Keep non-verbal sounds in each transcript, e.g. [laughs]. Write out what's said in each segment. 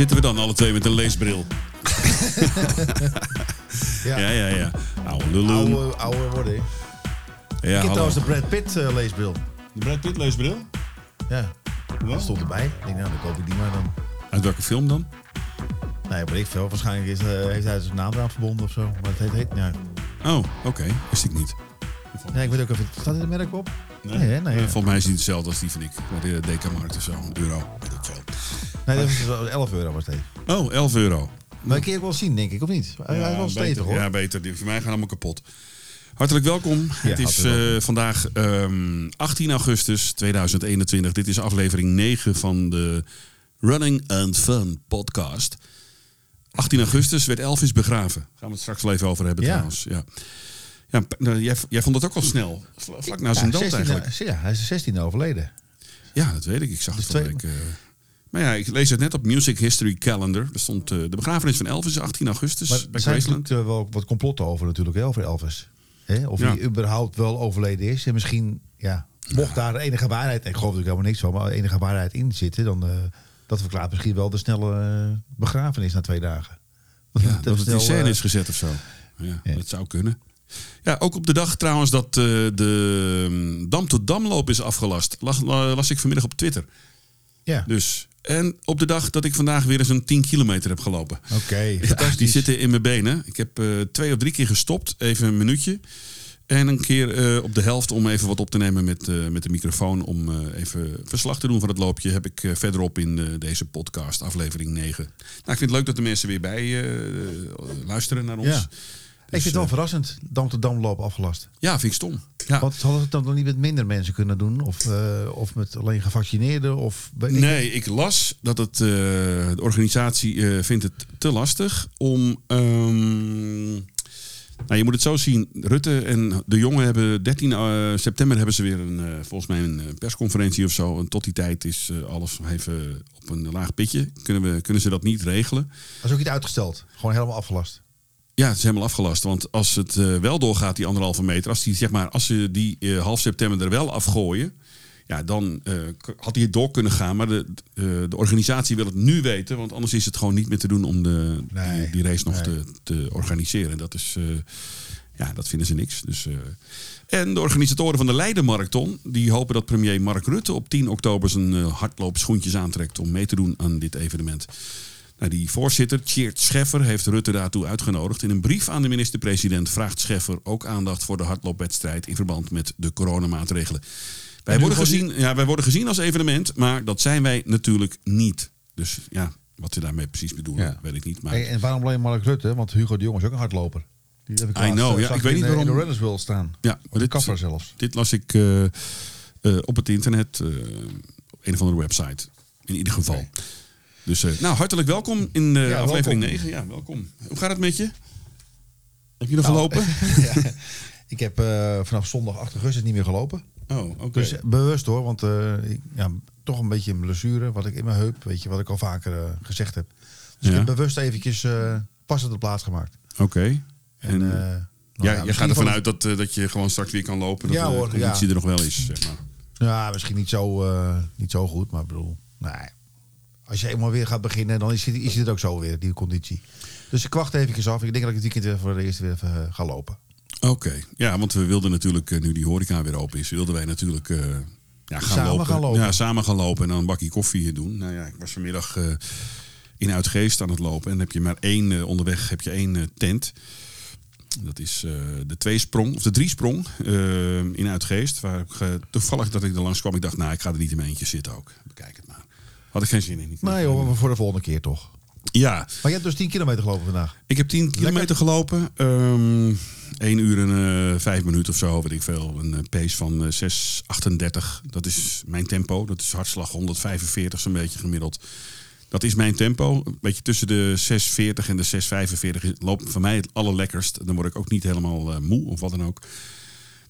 zitten we dan alle twee met een leesbril. [laughs] Ja, Ja, ja, ja. Oude lullen. oude, oude worden. Ja, ik heb hallo. trouwens de Brad Pitt eh, leesbril. De Brad Pitt leesbril? Ja, dat stond erbij. Ik denk, nou, dan koop ik die maar dan. Uit welke film dan? Nee, weet ik veel. Waarschijnlijk is, eh, heeft hij zijn naam eraan verbonden of zo. Maar het heet... heet ja. Oh, oké. Wist ik niet. Nee, ik weet ook even... Staat een merk op? Nee, Nee, Eh? Volgens mij is die hetzelfde als die van ik. Bij de DK-markt of zo. Een euro. Weet ik veel. Nee, dat is wel 11 euro was het. Oh, 11 euro. Maar keer ook wel zien, denk ik, of niet? Hij hij is wel stevig, beter. hoor. Ja, beter. Die van mij gaan allemaal kapot. Hartelijk welkom. het is eh, vandaag ehm, 18 augustus 2021. Dit is aflevering 9 van de Running and Fun podcast. 18 augustus werd Elvis begraven. Gaan we het straks wel even over hebben Ja. trouwens. Ja. Ja, nou, jij, jij vond het ook al snel. Vla- Vlak na zijn Ja, dood 16 eigenlijk. Ja, hij is 16 overleden. Ja, dat weet ik. Ik zag Dus het van de twee- week. eh. Maar ja, ik lees het net op Music History Calendar. Er stond eh, de begrafenis van Elvis is 18 augustus Maar bij er zijn natuurlijk eh, wel wat complotten over natuurlijk, hè, over Elvis. Hè? Of Ja. hij überhaupt wel overleden is. En misschien, ja, mocht daar enige waarheid... Ik geloof natuurlijk helemaal niks van, maar enige waarheid in zitten... dan eh, dat verklaart misschien wel de snelle begrafenis na twee dagen. Ja, [laughs] Dat dat het in scène is gezet of zo. Ja, Ja. dat zou kunnen. Ja, ook op de dag trouwens dat de mm, Dam tot Damloop is afgelast. Las, la- las ik vanmiddag op Twitter. Ja, Dus. En op de dag dat ik vandaag weer eens een 10 kilometer heb gelopen. oké. Ja, fantastisch. die zitten in mijn benen. Ik heb eh, twee of drie keer gestopt, even een minuutje. En een keer eh, op de helft om even wat op te nemen met, eh, met de microfoon. Om even verslag te doen van het loopje. Heb ik verderop in deze podcast, aflevering 9. Nou, ik vind het leuk dat de mensen weer bij luisteren naar ons. Ja. Dus, ik vind het wel verrassend, Dam tot Damloop afgelast. Ja, vind ik stom. Ja. Want hadden ze het dan nog niet met minder mensen kunnen doen? Of, eh, of met alleen gevaccineerden? Of, ik- Nee, ik las dat het, eh, de organisatie eh, vindt het te lastig om. ehm, nou, je moet het zo zien. Rutte en de jongen hebben 13 eh, september hebben ze weer een, eh, volgens mij een eh, persconferentie of zo. En tot die tijd is eh, alles even op een laag pitje. Kunnen, we, kunnen ze dat niet regelen? Dat is ook niet uitgesteld. Gewoon helemaal afgelast. Ja, het is helemaal afgelast. Want als het eh, wel doorgaat, die anderhalve meter, als, die, zeg maar, als ze die eh, half september er wel afgooien, ja, dan eh, had hij het door kunnen gaan. Maar de, de organisatie wil het nu weten, want anders is het gewoon niet meer te doen om de, Nee, die, die race nog nee. te, te organiseren. Dat is, ja, dat vinden ze niks. Dus, en de organisatoren van de Leiden Marathon, die hopen dat premier Mark Rutte op 10 oktober zijn hardloopschoentjes aantrekt om mee te doen aan dit evenement. Nou, die voorzitter, Tjeerd Scheffer, heeft Rutte daartoe uitgenodigd. In een brief aan de minister-president vraagt Scheffer ook aandacht voor de hardloopwedstrijd in verband met de coronamaatregelen. Wij worden, gezien, ja, wij worden gezien als evenement, maar dat zijn wij natuurlijk niet. Dus ja, wat ze daarmee precies bedoelen, Ja. weet ik niet. Maar Hey, en waarom alleen Mark Rutte? Want Hugo de Jong is ook een hardloper. Die heb ik I know, eh, ja, ik weet niet eh, waarom- In de Runners World staan. ja, maar dit, kaffer zelfs. dit las ik eh, eh, op het internet, eh, op een of andere website. In ieder geval. Dus nou, hartelijk welkom in eh, Ja, aflevering welkom. 9. Ja, welkom. Hoe gaat het met je? Heb je nog Nou, gelopen? [laughs] ja, ik heb eh, vanaf zondag 8 augustus niet meer gelopen. Oh, oké. Dus eh, bewust hoor, want eh, ik, ja, toch een beetje een blessure wat ik in mijn heup, weet je, wat ik al vaker eh, gezegd heb. Dus Ja. ik heb bewust eventjes eh pas op de plaats gemaakt. Oké. En, En, eh, nou ja, je gaat ervan van- uit dat, eh, dat je gewoon straks weer kan lopen. Dat Ja, de hoor, conditie ja. er nog wel is, zeg maar. Ja, misschien niet zo, eh, niet zo goed, maar ik bedoel, nee. Als je eenmaal weer gaat beginnen, dan is, het- is het ook zo weer, die conditie. Dus ik wacht eventjes af. Ik denk dat ik het weekend weer voor de eerste weer even eh, ga lopen. Oké. Ja, want we wilden natuurlijk, eh, nu die horeca weer open is, wilden wij natuurlijk eh, ja, gaan, Samen lopen. gaan lopen. Ja, samen gaan lopen en dan een bakje koffie hier doen. Nou ja, ik was vanmiddag in Uitgeest aan het lopen. En dan heb je maar één, onderweg heb je één tent. Dat is de tweesprong, of de driesprong eh, in Uitgeest. Waar ik, toevallig dat ik er langs kwam, ik dacht, nou, ik ga er niet in mijn eentje zitten ook. Bekijk het. Had ik geen zin in. Nee joh, maar voor de volgende keer toch. Ja, Maar je hebt dus 10 kilometer gelopen vandaag. ik heb 10 kilometer gelopen. Ehm 1 uur en eh 5 minuten of zo, weet ik veel. Een eh, pace van eh 6,38. Dat is mijn tempo. Dat is hartslag 145 zo'n beetje gemiddeld. Dat is mijn tempo. Een beetje tussen de 6,40 en de 6,45 is- loopt voor mij het allerlekkerst. Dan word ik ook niet helemaal eh, moe of wat dan ook.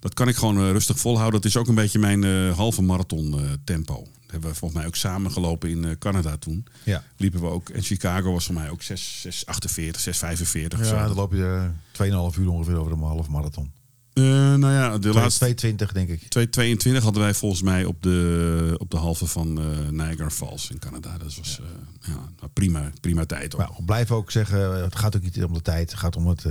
Dat kan ik gewoon eh, rustig volhouden. Dat is ook een beetje mijn eh, halve marathon eh, tempo. Dat hebben we volgens mij ook samen gelopen in Canada toen. Ja. Liepen we ook. En Chicago was voor mij ook 6, 6,48, 6,45. Ja, zo. dan loop je eh, 2,5 uur ongeveer over een half marathon. Eh, nou ja, de laatste 220 denk ik. 2022 hadden wij volgens mij op de, op de halve van eh Niagara Falls in Canada. Dat was ja, nou, prima, prima tijd. Hoor. Maar we blijven ook zeggen, het gaat ook niet om de tijd. Het gaat om het,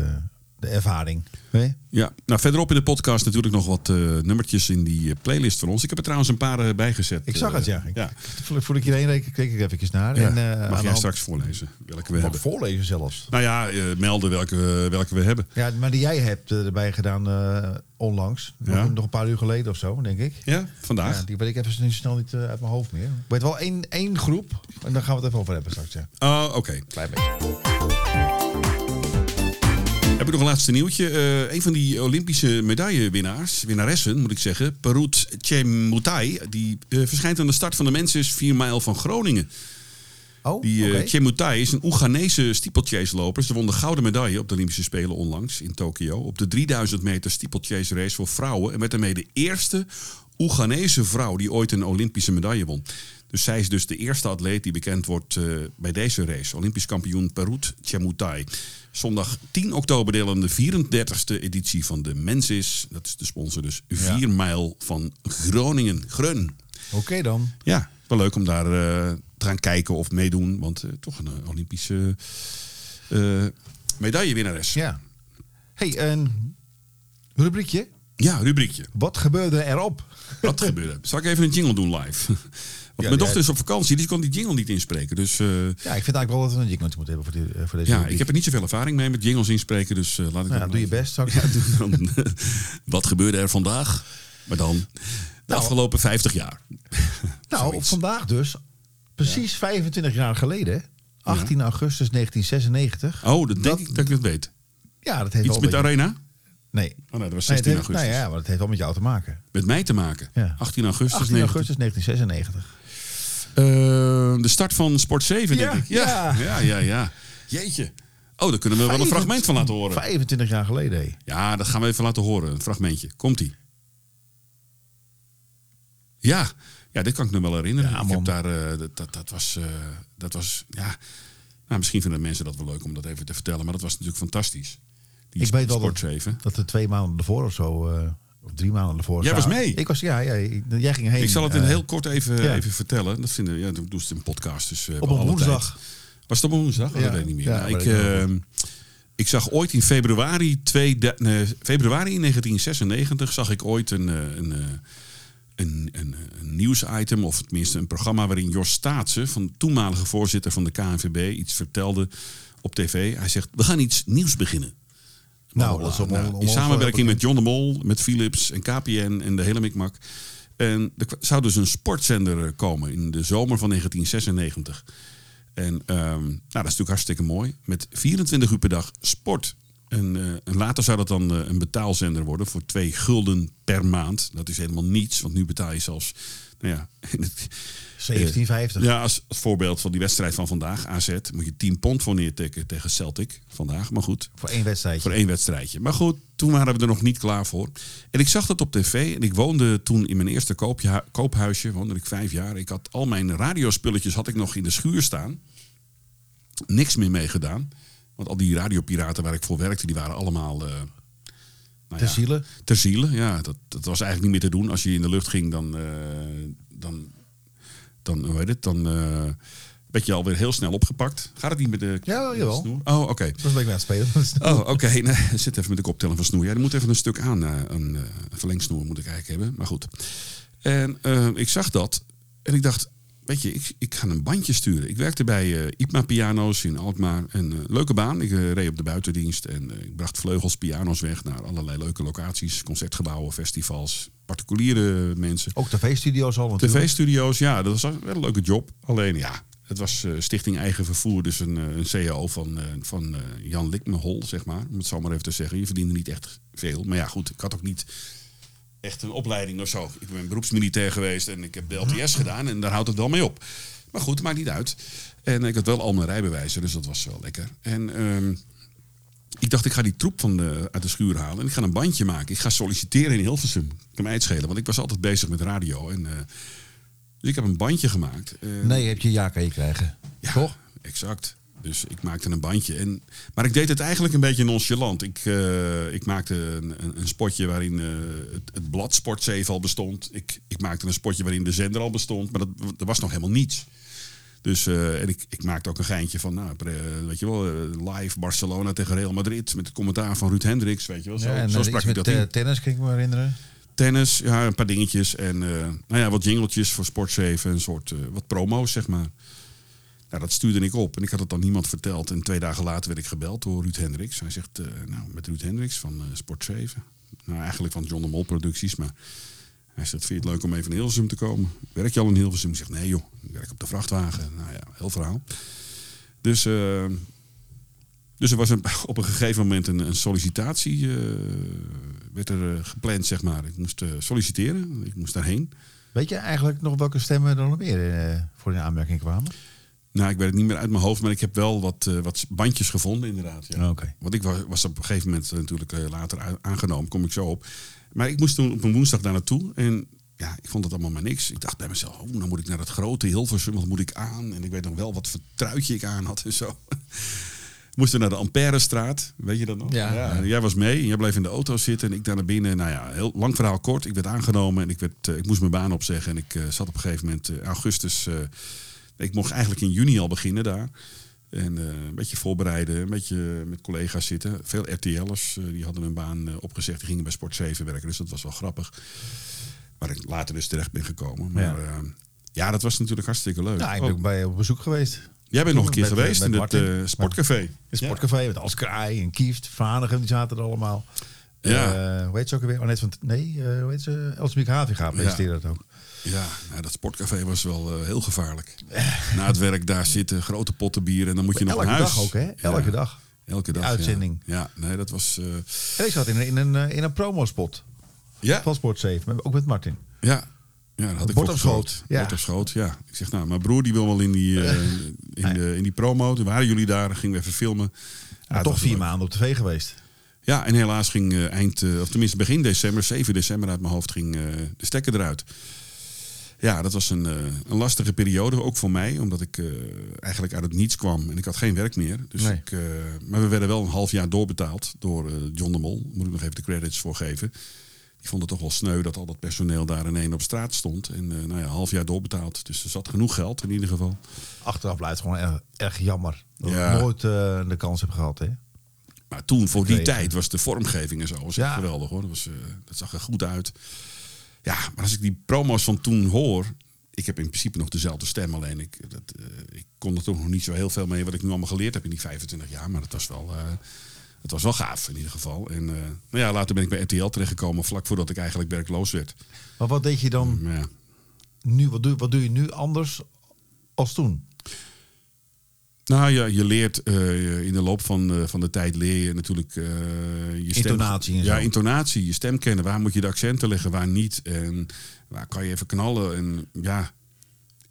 de ervaring. Nee? Ja, nou verderop in de podcast natuurlijk nog wat eh, nummertjes in die eh, playlist van ons. Ik heb er trouwens een paar eh, bijgezet. Ik zag het, ja. Ik, ja. Voordat voordat ik hierheen reed, keek ik even naar. Ja. En, aan Mag jij straks voorlezen welke we Mag hebben? voorlezen zelfs. Nou ja, melden welke, we- welke we hebben. Ja, maar die jij hebt erbij gedaan onlangs. Nog, Ja. nog een paar uur geleden of zo, denk ik. Ja, vandaag. Ja, die weet ik even nu snel niet uit mijn hoofd meer. Ik weet wel één, één groep. En daar gaan we het even over hebben straks. Ja. Oh, oké. Klein beetje. Heb ik nog een laatste nieuwtje. Eh, een van die Olympische medaillewinnaars, winnaressen moet ik zeggen, Parut Chemutai, die eh, verschijnt aan de start van de Menses 4 mijl van Groningen. Oh, Die oké. eh Chemutai is een Oeganese steeplechase-loper. Ze won de gouden medaille op de Olympische Spelen onlangs in Tokio. Op de 3000 meter steeplechase race voor vrouwen. En werd daarmee de eerste Oeganese vrouw die ooit een Olympische medaille won. Dus zij is dus de eerste atleet die bekend wordt eh, bij deze race. Olympisch kampioen Perut Chemutai. Zondag 10 oktober delen de 34e editie van de Mensis. Dat is de sponsor dus. 4 mijl van Groningen. Grun. Oké dan. Ja, wel leuk om daar eh, te gaan kijken of meedoen. Want eh, toch een Olympische medaillewinnares. Ja. Ja. hey, een rubriekje. rubriekje. Wat gebeurde erop? Wat gebeurde? [laughs] Zal ik even een jingle doen live? Mijn dochter is op vakantie, die kon die jingle niet inspreken. Dus eh, Ja, ik vind eigenlijk wel dat we een jingle moeten hebben voor, die, eh, voor deze ja, rubriek. ik heb er niet zoveel ervaring mee met jingles inspreken. Dus eh, laat ik Ja, dat doe je best. Zou ik [laughs] Ja, zeggen. doe dan. [laughs] wat gebeurde er vandaag? Maar dan de Nou. afgelopen 50 jaar. [laughs] Nou, vandaag dus, precies 25 jaar geleden, 18 augustus 1996. Oh, dat denk ik dat ik dat weet. Ja, dat heeft Iets wel met arena? Nee. Oh nee, dat was Nee, het 16 heeft, augustus. nou ja, maar dat heeft wel met jou te maken. Met mij te maken. Ja. 18 augustus. 18 augustus 1996. Eh, de start van Sport 7, Ja, denk ik. Ja, ja. ja, ja. Jeetje. Oh, daar kunnen we wel een fragment van laten horen. 25 jaar geleden. hé. Ja, dat gaan we even laten horen. Een fragmentje. Komt-ie. Ja. ja, dit kan ik me wel herinneren. Ja, ik heb daar, eh, dat, dat, was, eh, dat was, ja. Nou, misschien vinden mensen dat wel leuk om dat even te vertellen, maar dat was natuurlijk fantastisch. Die Ik weet wel Sport dat- 7. Dat er twee maanden ervoor of zo, of drie maanden ervoor. Jij was mee? Ik was, ja, ja, ik- jij ging heen. Ik zal het in eh, heel kort even, ja. even vertellen. Dat vinden, ja, dat in een podcast. Dus we Op een woensdag. tijd. Was het op een woensdag? Oh, Ja. Dat weet ik niet meer. Ja, Nou, ik, ehm, ik zag ooit in februari, twee, nee, februari 1996 zag ik ooit een, eh, een, eh, een, een, een nieuwsitem, of tenminste een programma waarin Jos Staatsen, van toenmalige voorzitter van de KNVB, iets vertelde op tv. Hij zegt: We gaan iets nieuws beginnen. Nou, om- Nou, om- om in samenwerking met John de Mol, met Philips en KPN en de hele mikmak. En er zou dus een sportzender eh, komen in de zomer van 1996. En ehm, nou, dat is natuurlijk hartstikke mooi. Met 24 uur per dag sport. En, eh, en later zou dat dan eh, een betaalzender worden voor 2 gulden per maand. Dat is helemaal niets, want nu betaal je zelfs... Nou ja, [laughs] 1750. ja, als, voorbeeld van die wedstrijd van vandaag, AZ, moet je 10 pond voor neertikken tegen Celtic vandaag. Maar goed, Voor één wedstrijdje. voor één wedstrijdje. Maar goed, toen waren we er nog niet klaar voor. En ik zag dat op tv. En ik woonde toen in mijn eerste koopje, koophuisje. Woonde ik vijf jaar. Ik had al mijn radiospulletjes had ik nog in de schuur staan. Niks meer mee gedaan. Want al die radiopiraten waar ik voor werkte, die waren allemaal... eh, nou Ter ja, ziele. Ter ziele, ja. Dat, dat was eigenlijk niet meer te doen. Als je in de lucht ging, dan... eh, dan, dan hoe heet het? Dan eh werd je alweer heel snel opgepakt. Gaat het niet met de Ja, jawel. snoer? Oh, oké. Dat was ik aan het spelen. Oh, oké. Nee, [laughs] zit even met de kopteller van snoer. Ja, er moet even een stuk aan. eh, een, eh, verlengsnoer moet ik eigenlijk hebben. Maar goed. En eh, ik zag dat. En ik dacht, weet je, ik, ik ga een bandje sturen. Ik werkte bij eh IPMA Piano's in Alkmaar. Een eh, leuke baan. Ik eh, reed op de buitendienst. En ik bracht vleugels, piano's weg naar allerlei leuke locaties. Concertgebouwen, festivals, particuliere mensen. Ook tv-studio's al natuurlijk. TV-studio's, ja, dat was wel een leuke job. Alleen ja, het was Stichting Eigen Vervoer, dus een, een CAO van, van Jan Likmehol, zeg maar. Om het zo maar even te zeggen. Je verdiende niet echt veel. Maar ja, goed, ik had ook niet echt een opleiding of zo. Ik ben beroepsmilitair geweest en ik heb de LTS gedaan en daar houdt het wel mee op. Maar goed, het maakt niet uit. En ik had wel al mijn rijbewijzen, dus dat was wel lekker. En ehm, ik dacht, ik ga die troep van de, uit de schuur halen en ik ga een bandje maken. Ik ga solliciteren in Hilversum. Kan mij het schelen, want ik was altijd bezig met radio. En, eh, dus ik heb een bandje gemaakt. Eh, Nee, heb je ja kan je krijgen. ja, Toch? Exact. Dus ik maakte een bandje. En, maar ik deed het eigenlijk een beetje nonchalant. Ik, eh, ik maakte een, een, spotje waarin eh, het, het blad Sport 7 al bestond. Ik, ik maakte een spotje waarin de zender al bestond. Maar dat, er was nog helemaal niets. Dus, eh, en ik, ik maakte ook een geintje van, nou, weet je wel, live Barcelona tegen Real Madrid. Met het commentaar van Ruud Hendricks, weet je wel. Zo, Ja, zo sprak ik dat tennis, kan ik me herinneren. tennis, ja, een paar dingetjes. En nou ja, wat jingletjes voor Sport 7. Een soort, wat promo's, zeg maar. Nou, dat stuurde ik op. En ik had het dan niemand verteld. En twee dagen later werd ik gebeld door Ruud Hendricks. Hij zegt, eh, nou, met Ruud Hendricks van eh, Sport 7. Nou, eigenlijk van John de Mol Producties. Maar hij zegt, vind je het leuk om even in Hilversum te komen? Werk je al in Hilversum? Ik zeg, nee joh, ik werk op de vrachtwagen. Nou ja, heel verhaal. Dus... eh, dus er was een, op een gegeven moment een, een sollicitatie. werd er gepland, zeg maar. Ik moest solliciteren. Ik moest daarheen. Weet je eigenlijk nog welke stemmen er nog meer voor in aanmerking kwamen? Nou, ik weet het niet meer uit mijn hoofd, maar ik heb wel wat, eh, wat bandjes gevonden, inderdaad. Ja. Oké. Want ik was, was op een gegeven moment eh, natuurlijk eh, later aangenomen, kom ik zo op. Maar ik moest toen op een woensdag daar naartoe. En ja, ik vond het allemaal maar niks. Ik dacht bij mezelf, oh, dan moet ik naar dat grote Hilversum, wat moet ik aan? En ik weet nog wel wat voor truitje ik aan had en zo. [laughs] Moesten naar de Amperestraat, weet je dat nog? Ja. Jij was mee en jij bleef in de auto zitten en ik daar naar binnen. Nou ja, heel lang verhaal kort. Ik werd aangenomen en ik, werd, ik moest mijn baan opzeggen. En ik zat op een gegeven moment augustus. Ik mocht eigenlijk in juni al beginnen daar. En eh, een beetje voorbereiden, een beetje met collega's zitten. Veel RTL'ers eh, die hadden hun baan eh, opgezegd. Die gingen bij Sport 7 werken, dus dat was wel grappig. Waar ik later dus terecht ben gekomen. Maar Ja. ja, ja dat was natuurlijk hartstikke leuk. Nou, ik ben ook bij op bezoek geweest. jij bent nog een keer met- geweest met in het sportcafé. Het sportcafé met Alskraai en Kieft, Vanegem, die zaten er allemaal. Ja. Eh, hoe heet ze ook alweer? Van, nee, eh hoe heet ze? Elsemiek Havinga presenteerde dat ook. Ja, nou, dat sportcafé was wel eh, heel gevaarlijk. Na het werk daar zitten, grote potten bier en dan moet je nog Elke naar huis. dag ook, hè? Elke Ja, dag. Elke dag. Die uitzending. Ja, ja nee, dat was. eh, En ik zat in, een- in een, in een promospot ja, van Sport 7, met- ook met Martin. ja. Ja, dat had ik Bord op schoot, ja. Bord op schoot, ja. Ik zeg, nou, mijn broer die wil wel in die, [laughs] in, de, in die promo. Toen waren jullie daar, gingen we even filmen. Ja, toch vier leuk. maanden op tv geweest. Ja, en helaas ging eh, eind, eh, of tenminste begin december, 7 december uit mijn hoofd, ging eh, de stekker eruit. Ja, dat was een, een lastige periode, ook voor mij, omdat ik eigenlijk uit het niets kwam en ik had geen werk meer. Dus Nee. ik, maar we werden wel een half jaar doorbetaald door John de Mol. Moet ik nog even de credits voor geven. Die vond het toch wel sneu dat al dat personeel daar in één op straat stond. En nou ja, een half jaar doorbetaald. Dus er zat genoeg geld in ieder geval. Achteraf blijft gewoon erg, erg jammer. Dat Ja. ik nooit de kans heb gehad, hè? Maar toen, voor die tijd, was de vormgeving en zo was echt geweldig hoor. Dat, was, eh, dat zag er goed uit. Ja, maar als ik die promo's van toen hoor. Ik heb in principe nog dezelfde stem, alleen ik, dat, eh, ik kon er toch nog niet zo heel veel mee wat ik nu allemaal geleerd heb in die 25 jaar. Maar het was wel, eh, het was wel gaaf in ieder geval. En nou ja, later ben ik bij RTL terechtgekomen, vlak voordat ik eigenlijk werkloos werd. Maar wat deed je dan Maar ja, nu? Wat doe, wat doe je nu anders als toen? Nou ja, je leert eh, in de loop van, eh, van de tijd leer je natuurlijk eh, je stem. Intonatie en Ja, zo. intonatie, je stem kennen. Waar moet je de accenten leggen, waar niet. En waar kan je even knallen. En ja,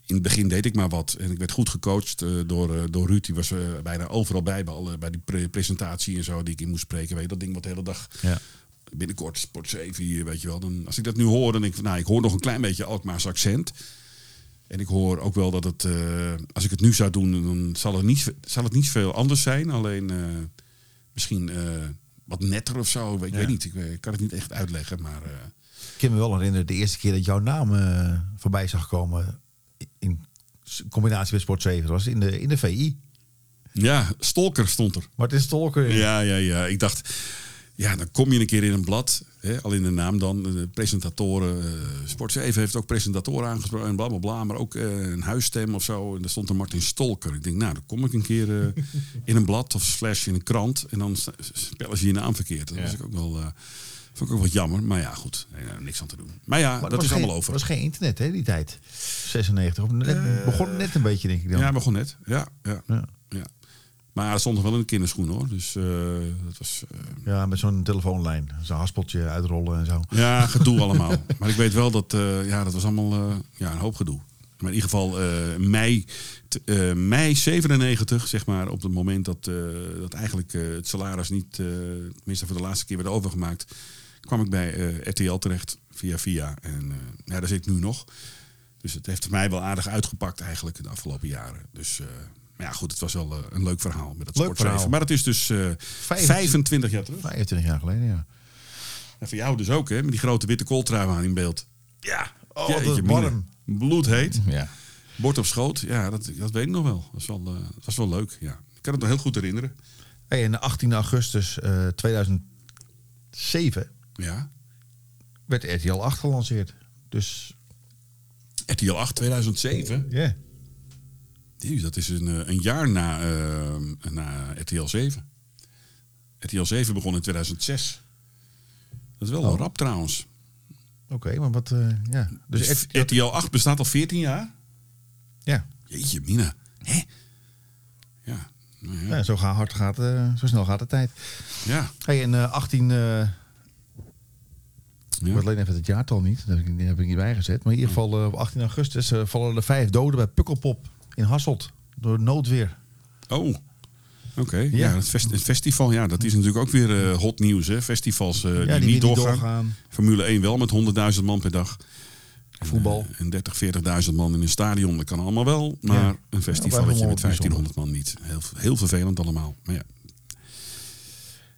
in het begin deed ik maar wat. En ik werd goed gecoacht door, door Ruud. Die was bijna overal bij, bij, alle, bij die pre- presentatie en zo die ik in moest spreken. Weet je, dat ding wat de hele dag Ja. binnenkort Sport 7 hier, weet je wel. Dan, als ik dat nu hoor, dan denk ik van, nou, ik hoor nog een klein beetje Alkmaars accent. En ik hoor ook wel dat het, eh, als ik het nu zou doen, dan zal het niet, zal het niet veel anders zijn. Alleen eh, misschien eh, wat netter of zo. Ik Ja. weet niet, ik, kan het niet echt uitleggen. Maar Ik kan me wel herinneren de eerste keer dat jouw naam voorbij zag komen in combinatie met Sport 7. Dat was in de, in de VI. ja, Stolker stond er. Martin Stolker. Ja, ja, ja. Ik dacht, ja, dan kom je een keer in een blad. Hè, al in de naam dan. De presentatoren. eh Sport 7 heeft ook presentatoren aangesproken en bla bla bla. Maar ook eh, een huisstem of zo. En daar stond er Martin Stolker. Ik denk, nou, dan kom ik een keer in een blad of slash in een krant. En dan spellen ze je naam verkeerd. Dat Ja. was ik ook wel. eh, vond ik ook wat jammer. Maar ja, goed. Nee, nou, niks aan te doen. Maar ja, Maar dat was is geen- allemaal over. Er was geen internet, hè, die tijd. 96. Of net, begon net een beetje, denk ik dan. Ja, begon net. Ja, ja, Ja. ja. Maar er stond nog wel in de kinderschoen hoor. Dus eh, dat was. eh, Ja, met zo'n telefoonlijn. Zo'n haspeltje uitrollen en zo. Ja, gedoe [laughs] allemaal. Maar ik weet wel dat, eh, ja, dat was allemaal ja, een hoop gedoe. Maar in ieder geval mei, mei 97, zeg maar, op het moment dat, dat eigenlijk het salaris niet, tenminste voor de laatste keer werd overgemaakt, kwam ik bij RTL terecht via via. En ja, daar zit ik nu nog. Dus het heeft mij wel aardig uitgepakt eigenlijk de afgelopen jaren. Dus Maar ja, goed, het was wel eh, een leuk verhaal met dat Leuk Sport verhaal. 7. Maar het is dus eh 25 jaar terug. 25 jaar geleden, ja. En voor jou dus ook, hè? Met die grote witte kooltrui aan in beeld. Ja, oh, dat is mina. warm. Bloedheet. Ja. Bord op schoot. Ja, dat, dat weet ik nog wel. Dat was wel, eh, dat was wel leuk, ja. Ik kan het nog heel goed herinneren. Hey, en 18 augustus eh 2007 Ja. werd RTL 8 gelanceerd. Dus RTL 8 2007. ja. Dat is een, eh, een jaar na, eh, na RTL 7. RTL 7 begon in 2006. Dat is wel wel Oh. rap trouwens. Oké, maar wat... eh, ja. Dus Dus RTL RTL 8 bestaat al 14 jaar? ja. Jeetje, Mina. Hè? Ja. Nou ja. ja, zo, hard gaat, zo snel gaat de tijd. ja. Hey, en eh 18... eh Ik Ja. weet alleen even het jaartal niet. Dat heb ik, niet bijgezet. Maar in ieder geval op 18 augustus vallen er vijf doden bij Pukkelpop in Hasselt. Door noodweer. Oh. Oké, ja, Ja. het, fest- het festival, ja, dat is natuurlijk ook weer eh, hot nieuws. Hè? Festivals eh, die, ja, niet weer doorgaan. Formule 1 wel met 100.000 man per dag. Voetbal. En, eh, en 30, 40.000 man in een stadion, dat kan allemaal wel. Maar Ja. een bij met Humboldt 1500 man niet. Heel, heel vervelend allemaal. Maar ja.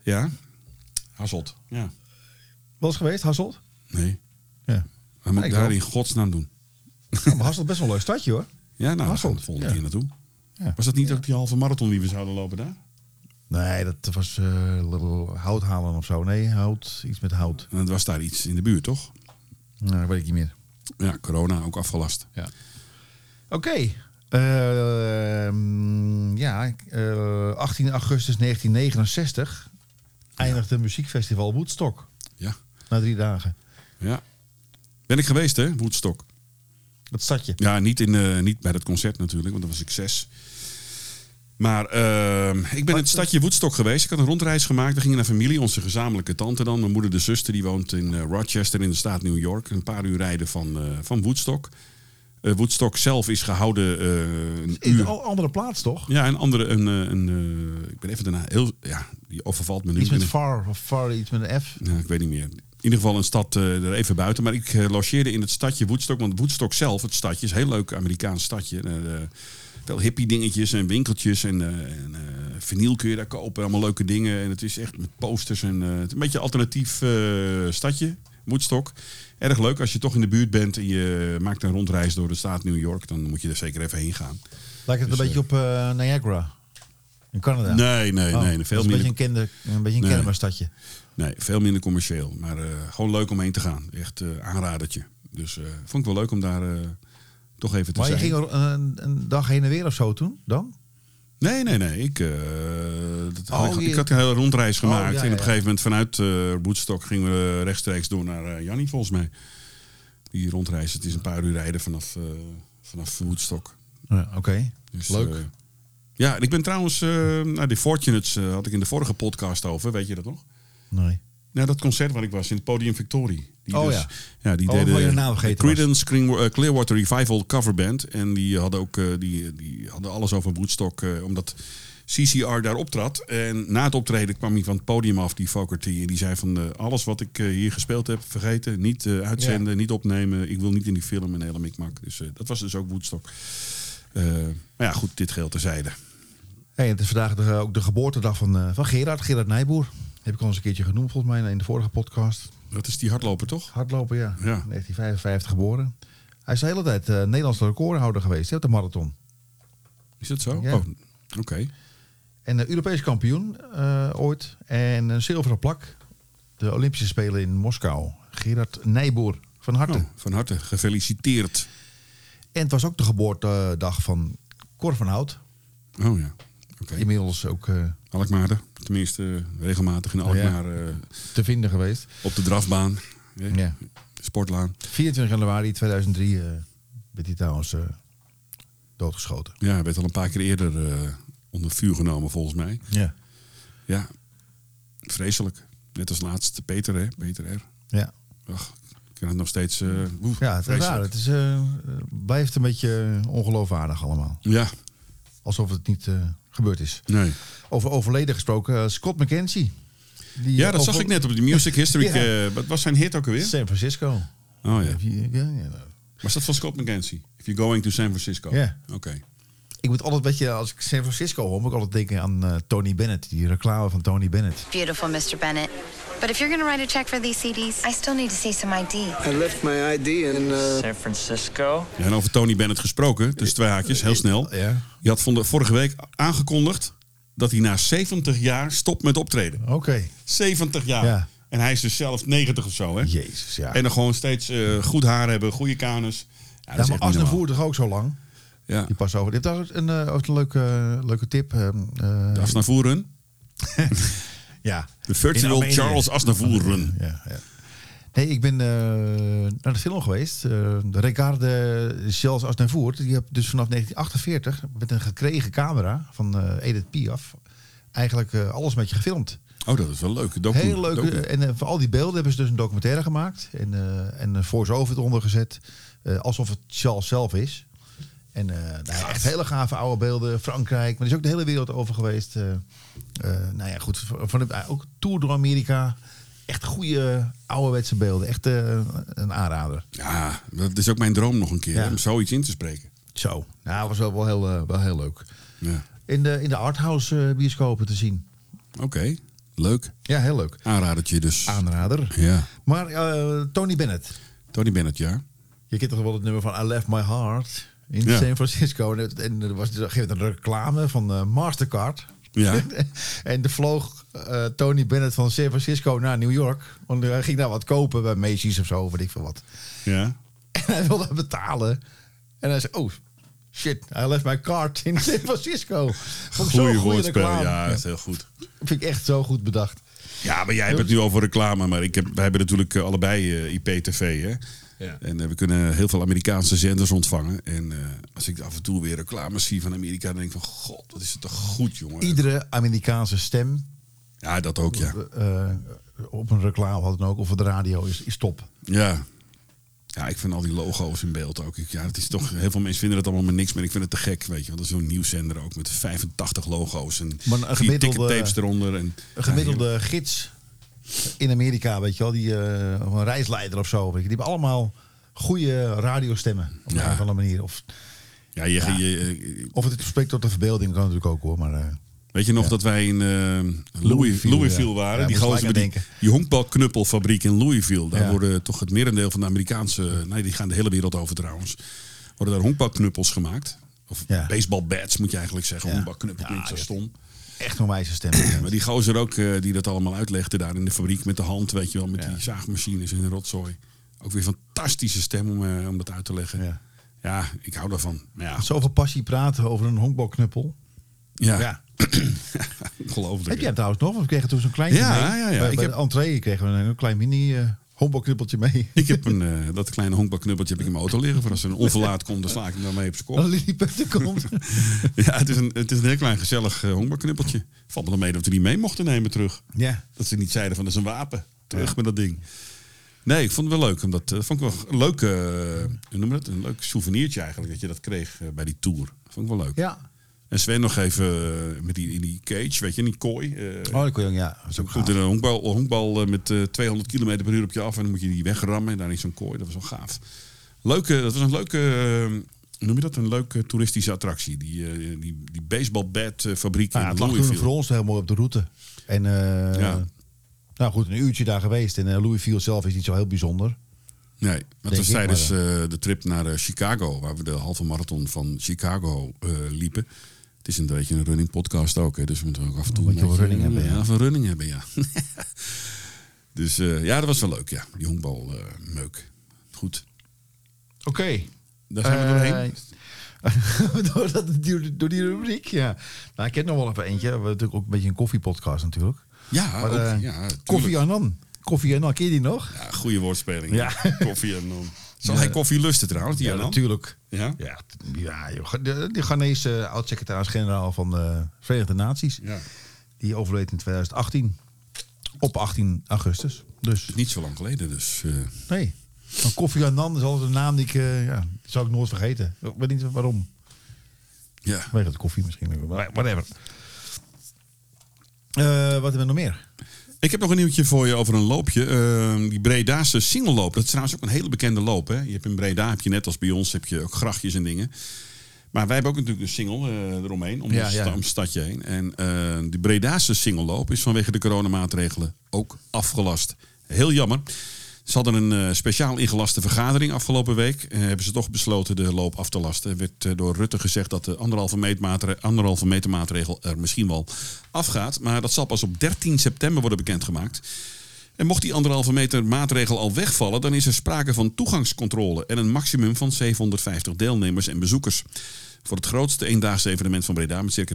Ja? Hasselt. Ja. Eens geweest, Hasselt? Nee. Ja. Wat moet ik ik daar in godsnaam doen? Ja, maar Hasselt best wel een leuk stadje hoor. Ja, nou, gaan we Hasselt, de volgende keer naartoe. Was dat niet ook die halve marathon die we zouden lopen daar? Nee, dat was eh, little hout halen of zo. Nee, hout, iets met hout. En het was daar iets in de buurt, toch? Nou, dat weet ik niet meer. Ja, corona ook afgelast. Ja. Oké. Eh, ehm, ja, eh, 18 augustus 1969 eindigde het muziekfestival Woodstock. Ja. Na drie dagen. Ja. Ben ik geweest, hè? Woodstock. Dat stadje. Ja, niet, in, eh, niet bij dat concert natuurlijk, want dat was ik zes. Maar ehm, ik ben in het stadje Woodstock geweest. Ik had een rondreis gemaakt. We gingen naar familie, onze gezamenlijke tante dan. Mijn moeder, de zuster, die woont in eh, Rochester in de staat New York. Een paar uur rijden van, eh, van Woodstock. Woodstock zelf is gehouden eh, een uur. een andere plaats toch? Ja, een andere, een, een, ik ben even daarna heel, ja, die overvalt me nu. Iets met far of far, iets met een F. ja, ik weet niet meer. In ieder geval een stad eh, er even buiten. Maar ik eh, logeerde in het stadje Woodstock. Want Woodstock zelf, het stadje, is een heel leuk Amerikaans stadje. Eh, veel hippie dingetjes en winkeltjes. En, en vinyl kun je daar kopen. Allemaal leuke dingen. En het is echt met posters. En, een beetje een alternatief stadje, Woodstock. Erg leuk als je toch in de buurt bent en je maakt een rondreis door de staat New York. Dan moet je er zeker even heen gaan. Lijkt het Dus, een beetje op Niagara. In Canada. Nee, nee, Oh, nee. dat Veel is een beetje een, kende, een beetje een Nee. stadje. Nee, veel minder commercieel. Maar eh, gewoon leuk om heen te gaan. Echt eh aanradertje. Dus eh, vond ik wel leuk om daar toch even te Maar je zijn. ging er een, een dag heen en weer of zo toen? Dan? Nee, nee, nee. Ik, had Oh, ik, je- ik had een hele rondreis Oh, gemaakt. ja, en op een gegeven moment vanuit eh Woodstock gingen we rechtstreeks door naar Jannie, volgens mij. Die rondreis, het is een paar uur rijden vanaf, vanaf Woodstock. Ja, Oké. Dus, Leuk. ja, en ik ben trouwens... eh nou, die Fortunates had ik in de vorige podcast over. Weet je dat nog? Nee. Nou, dat concert waar ik was in het Podium Victory. Die Oh, dus, ja. ja. die Oh, naam deden vergeten was. Creedence eh, Clearwater Revival coverband. En die hadden ook eh, die, die hadden alles over Woodstock. eh, omdat CCR daar optrad. En na het optreden kwam hij van het podium af, die Fogerty. En die zei van eh, alles wat ik eh, hier gespeeld heb, vergeten. Niet eh, uitzenden, niet opnemen. Ik wil niet in die film een hele mikmak. Dus eh, dat was dus ook Woodstock. Eh, maar ja, goed, dit geheel terzijde. Hey, het is vandaag de, ook de geboortedag van, eh, van Gerard, Gerard Nijboer. Heb ik al eens een keertje genoemd volgens mij in de vorige podcast. Dat is die hardloper, toch? Hardlopen, ja. Ja. 1955 geboren. Hij is de hele tijd eh Nederlands recordhouder geweest hè, op de marathon. Is dat zo? Ja. Oh, oké. En uh, Europees kampioen eh, ooit. En een zilveren plak. De Olympische Spelen in Moskou. Gerard Nijboer, van harte. Oh, van harte gefeliciteerd. En het was ook de geboortedag van Cor van Hout. Oh ja, oké. Inmiddels ook Alkmaar, tenminste regelmatig in Oh, ja. Alkmaar eh, te vinden geweest. op de drafbaan, Ja. sportlaan. 24 januari 2003 eh, werd hij trouwens eh, doodgeschoten. Ja, hij werd al een paar keer eerder onder vuur genomen volgens mij. Ja. Ja, vreselijk. Net als laatst Peter, hè? Peter R. Ja, Ach, ik ken het nog steeds. ja het is raar. Het is, blijft een beetje ongeloofwaardig allemaal. Ja, Alsof het niet gebeurd is. nee. Over overleden gesproken, eh, Scott McKenzie. Die, Ja, eh, dat zag ik net op de Music [laughs] History. Ja. eh, wat was zijn hit ook alweer? San Francisco. Oh ja. Ja. Was dat van Scott McKenzie? If you're going to San Francisco. Ja. Oké. Ik moet altijd een beetje, als ik San Francisco hoor, moet ik altijd denken aan eh, Tony Bennett. Die reclame van Tony Bennett. Beautiful, Mr. Bennett. But if you're going to write a check for these CDs, I still need to see some ID. I left my ID in. Uh, San Francisco. Ja, en over Tony Bennett gesproken, tussen twee haakjes, heel snel. Ja. Je had van de vorige week aangekondigd dat hij na 70 jaar stopt met optreden. Oké. 70 jaar. Ja. En hij is dus zelf 90 of zo, hè? Jezus, ja. En dan gewoon steeds eh, goed haar hebben, goede kanus. Ja, ja, dat is maar Asnavoer toch ook zo lang? Ja. Die pas over. Heeft daar een, eh, een leuke, leuke tip. ehm, eh, De Asnavoeren. [laughs] ja. De virtual. Charles Asnavoeren. Ja, ja. Nee, ik ben eh, naar de film geweest. eh de Regarde Charles Aznavour. Die heb dus vanaf 1948 met een gekregen camera van eh, Edith Piaf eigenlijk alles met je gefilmd. Oh, dat is wel leuk. Docu, Heel leuk. docu. En voor al die beelden hebben ze dus een documentaire gemaakt. En, en een voice-over eronder gezet. alsof het Charles zelf is. En eh, nou ja, echt hele gave oude beelden. Frankrijk. Maar die is ook de hele wereld over geweest. eh, nou ja, goed. Van, de- ook Tour door Amerika. Echt goede ouderwetse beelden. Echt een aanrader. Ja, dat is ook mijn droom nog een keer. Ja. Om zoiets in te spreken. Zo. Nou, was wel, wel, heel, wel heel leuk. Ja. In de, in de arthouse bioscopen te zien. Oké, leuk. Ja, heel leuk. Aanradertje dus. Aanrader. Ja. Maar Tony Bennett. Tony Bennett, ja. Je kent toch wel het nummer van I Left My Heart in Ja. San Francisco. En, er was op een reclame van eh, Mastercard. Ja. [laughs] en er vloog eh, Tony Bennett van San Francisco naar New York. Want hij ging daar wat kopen bij Macy's of zo, weet ik veel wat. Ja. En hij wilde betalen. En hij zei, oh, shit, I left my card in [laughs] San Francisco. Goeie woordspel. Ja, dat is heel goed. Vind ik echt zo goed bedacht. Ja, maar jij hebt het nu over reclame. Maar ik heb, wij hebben natuurlijk eh, allebei eh, IP-TV. Hè? Ja. En eh, we kunnen heel veel Amerikaanse zenders ontvangen. En eh, als ik af en toe weer reclames zie van Amerika, dan denk ik van... God, wat is het toch goed, jongen. Iedere Amerikaanse stem Ja, dat ook, ja. eh, op een reclame had dan ook, of op de radio, is, is top. Ja. Ja, ik vind al die logo's in beeld ook. Ik, ja, het is toch, heel veel mensen vinden het allemaal maar niks meer. Ik vind het te gek, weet je. Want dat is zo'n nieuwszender ook met 85 logo's en Maar een vier gemiddelde- tickettapes eronder. En, Een gemiddelde gids in Amerika, weet je wel, die, eh, een reisleider of zo, weet je, die hebben allemaal goede radiostemmen op een of andere manier. Of, Ja, je, Ja. je- of het spreekt tot de verbeelding, kan natuurlijk ook hoor. Maar eh, weet je nog dat wij in eh, Louis, Louisville, waren? Die gozer die, die honkbalknuppelfabriek in Louisville. Daar worden toch het merendeel van de Amerikaanse... Nee, die gaan de hele wereld over trouwens. Worden daar honkbalknuppels gemaakt. Of Ja. baseballbats moet je eigenlijk zeggen. Honkbalknuppel Ja, klinkt zo dat- stom. Echt een wijze stem. [clears throat] Maar die gozer ook, eh, die dat allemaal uitlegde daar in de fabriek met de hand, weet je wel, met Ja. die zaagmachines en rotzooi. Ook weer fantastische stem om, eh, om dat uit te leggen. Ja. Ja. ik hou daarvan. Maar ja, Zoveel passie praten over een honkbalknuppel. ja. Ja. [clears throat] ongelooflijk. Heb jij trouwens nog? Want we kregen toen zo'n kleintje Ja, mee. ja, ja. Bij, Ik bij heb- de entree kregen we een klein mini eh honkbalknuppeltje mee. Ik heb een, eh, dat kleine honkbalknuppeltje heb ik in mijn auto liggen. Voor als er een onverlaat komt, dan sla ik hem dan mee op zijn kop. Als Lilliputter komt. [laughs] Ja, het is een, het is een heel klein gezellig uh, honkbalknuppeltje. Valt me dan mee dat we die mee mochten nemen terug. ja. Dat ze niet zeiden van dat is een wapen. Terug met dat ding. Nee, ik vond het wel leuk. Omdat, eh, vond ik wel een leuk, eh, hoe noem dat? Een leuk souvenirtje eigenlijk. Dat je dat kreeg bij die tour. Vond ik wel leuk. Ja. En Sven nog even eh, met die, in die cage, weet je, in die kooi. eh, Oh, kon je, ja. Dat is ook Goed, gaaf. een honkbal, honkbal eh, met eh, 200 km per uur op je af. En dan moet je die wegrammen. En daar in zo'n kooi. Dat was wel gaaf. Leuke, dat was een leuke, eh, noem je dat? Een leuke toeristische attractie. Die, eh, die, die eh, Nou, ja, in het lag toen Louisville. voor ons heel mooi op de route. En eh, Ja. nou goed, een uurtje daar geweest. En eh, Louisville zelf is niet zo heel bijzonder. Nee, dat was tijdens eh, de trip naar eh, Chicago, waar we de halve marathon van Chicago eh, liepen. Het is een beetje een running podcast ook, hè, dus we moeten ook af en toe wel running hebben, ja. Ja, van running hebben, ja. [laughs] dus eh, ja, dat was wel leuk, ja. Die honkbal eh, meuk. Goed. Oké. Daar zijn we doorheen. Eh, [laughs] door, dat, door, die rubriek, ja. Nou, ik ken nog wel even eentje. We hebben natuurlijk ook een beetje een koffiepodcast natuurlijk. Ja, Maar, ook, eh, ja tuurlijk. Koffie Annan. Koffie Annan, ken je die nog? Ja, goede woordspeling. Ja. Koffie en dan. [laughs] Zal Ja. hij koffie lusten trouwens, die Ja, natuurlijk. Ja? Ja, ja joh. de, de Ghanese oud-secretaris-generaal van de Verenigde Naties. Ja. Die overleed in 2018. Op 18 augustus. Dus Niet zo lang geleden, dus. eh, nee. Maar Koffie Annan is altijd een naam die ik, eh, ja, die zou ik nooit vergeten. Ik weet niet waarom. ja. Vanwege de koffie misschien. Maar Whatever. Eh, wat hebben we nog meer? Ik heb nog een nieuwtje voor je over een loopje. Ehm, die Bredaanse singelloop. Dat is trouwens ook een hele bekende loop. Hè? Je hebt in Breda, heb je net als bij ons, heb je ook grachtjes en dingen. Maar wij hebben ook natuurlijk een single eh, eromheen, om Ja, het ja. stadje heen. En eh de Bredaanse singelloop is vanwege de coronamaatregelen ook afgelast. Heel jammer. Ze hadden een eh, speciaal ingelaste vergadering afgelopen week. En hebben ze toch besloten de loop af te lasten. Er werd eh, door Rutte gezegd dat de anderhalve meter, anderhalve meter maatregel er misschien wel afgaat. Maar dat zal pas op 13 september worden bekendgemaakt. En mocht die anderhalve meter maatregel al wegvallen, dan is er sprake van toegangscontrole en een maximum van 750 deelnemers en bezoekers. Voor het grootste eendaagse evenement van Breda met circa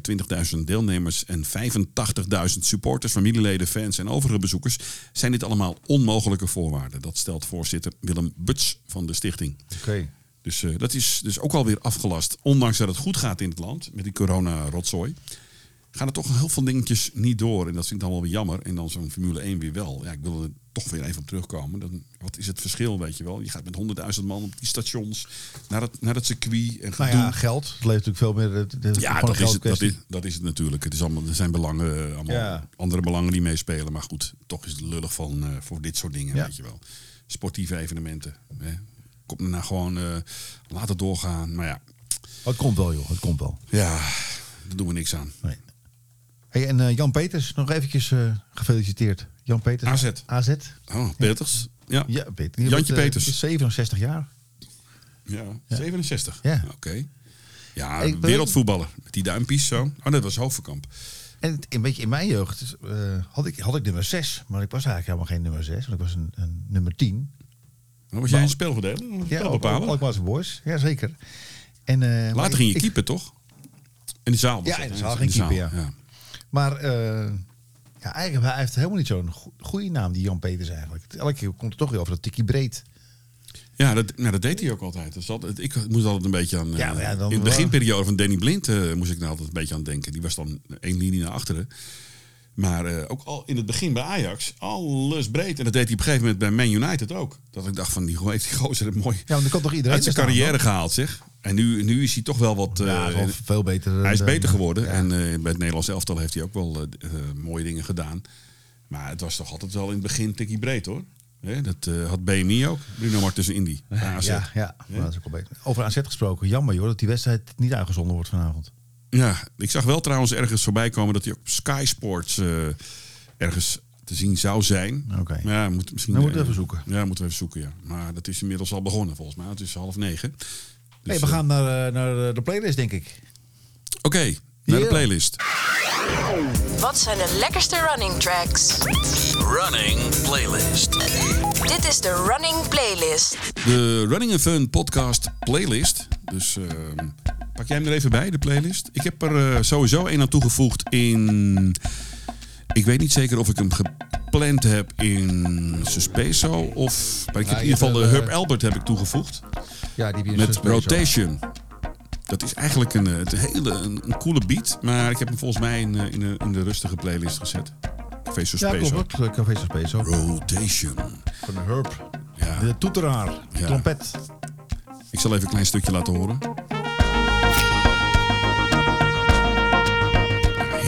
20.000 deelnemers en 85.000 supporters, familieleden, fans en overige bezoekers zijn dit allemaal onmogelijke voorwaarden. Dat stelt voorzitter Willem Buts van de stichting. Oké. Dus eh, dat is dus ook alweer afgelast. Ondanks dat het goed gaat in het land met die corona-rotzooi. Gaan er toch heel veel dingetjes niet door. En dat vind ik dan wel weer jammer. En dan zo'n Formule 1 weer wel. Ja, ik wil er toch weer even op terugkomen. Dan, wat is het verschil, weet je wel? Je gaat met 100.000 man op die stations naar het, naar het circuit. En Nou ja, geld. Het levert natuurlijk veel meer. De, de, Ja, dat is, het, dat, is, dat is het natuurlijk. Het is allemaal, er zijn belangen, eh, allemaal Ja. andere belangen die meespelen. Maar goed, toch is het lullig van, eh, voor dit soort dingen, Ja. weet je wel. Sportieve evenementen. Hè. Kom er nou gewoon, eh laat het doorgaan. Maar ja, Het komt wel, joh. Het komt wel. ja, daar doen we niks aan. Nee. Hey, en eh, Jan Peters, nog eventjes eh, gefeliciteerd. Jan Peters. AZ. AZ. Oh, Peters. Ja, Ja, Peter. Jantje wordt, eh, Peters. is 67 jaar. ja. 67. Ja. Oké. Ja, Ik wereldvoetballer. Met die duimpjes zo. Oh, dat was Hoofdverkamp. En een beetje in mijn jeugd eh, had, ik, had ik nummer 6. Maar ik was eigenlijk helemaal geen nummer 6. Want ik was een, een nummer 10. Oh, was jij een speelverdeler? Ja, spelbepaler? Alkmaarse Boys. Ja, zeker. En, Later ging je keeper, toch? In de zaal. was Ja, in de zaal ging keeper, ja. ja. Maar eh, ja, eigenlijk hij heeft helemaal niet zo'n go- goede naam, die Jan Peters eigenlijk. Elke keer komt het toch weer over dat tikkie breed. Ja, dat, nou, dat deed hij ook altijd. Dat altijd ik moest altijd een beetje aan. Ja, eh, maar ja, dan in de wel- beginperiode van Danny Blind eh, moest ik nou altijd een beetje aan denken. Die was dan één linie naar achteren. Maar eh, ook al in het begin bij Ajax, alles breed. En dat deed hij op een gegeven moment bij Man United ook. Dat ik dacht van, die, heeft die gozer het mooi Ja, want er kan toch iedereen uit zijn carrière dan? gehaald, zeg. En nu, nu is hij toch wel wat... Ja, eh, veel beter. hij is dan- beter geworden. Ja. En eh, bij het Nederlands elftal heeft hij ook wel eh, eh, mooie dingen gedaan. Maar het was toch altijd wel in het begin tikkie breed, hoor. Hè, dat eh, had BMI ook. Bruno Martens Indy. ja, ja, maar dat is ook wel beter. Over AZ gesproken, jammer joh, dat die wedstrijd niet uitgezonden wordt vanavond. Ja, ik zag wel trouwens ergens voorbij komen dat hij op Sky Sports eh, ergens te zien zou zijn. Oké. Ja, moet, misschien, moeten we eh, even zoeken. Ja, moeten we even zoeken, ja. Maar dat is inmiddels al begonnen volgens mij. Het is half negen. Dus, hey, we eh, gaan naar, eh, naar de playlist, denk ik. Oké, naar de playlist. Wat zijn de lekkerste running tracks? Running Playlist. Dit is de Running Playlist. De Running and Fun podcast playlist. Dus ehm, pak jij hem er even bij, de playlist. Ik heb er eh, sowieso een aan toegevoegd in... Ik weet niet zeker of ik hem gepland heb in Suspeso of... Maar ik heb Ja, in ieder geval de hebt, eh, Herb Albert heb ik toegevoegd. Ja, die heb je Met Rotation. Dat is eigenlijk een, eh, het hele een, een coole beat. Maar ik heb hem volgens mij in, eh, in, de, in de rustige playlist gezet. Café Ja, Suspeso. klopt. hoor. Café Suspeso. Rotation. Van de Herb. Ja. De toeteraar. De Ja. trompet. Ik zal even een klein stukje laten horen.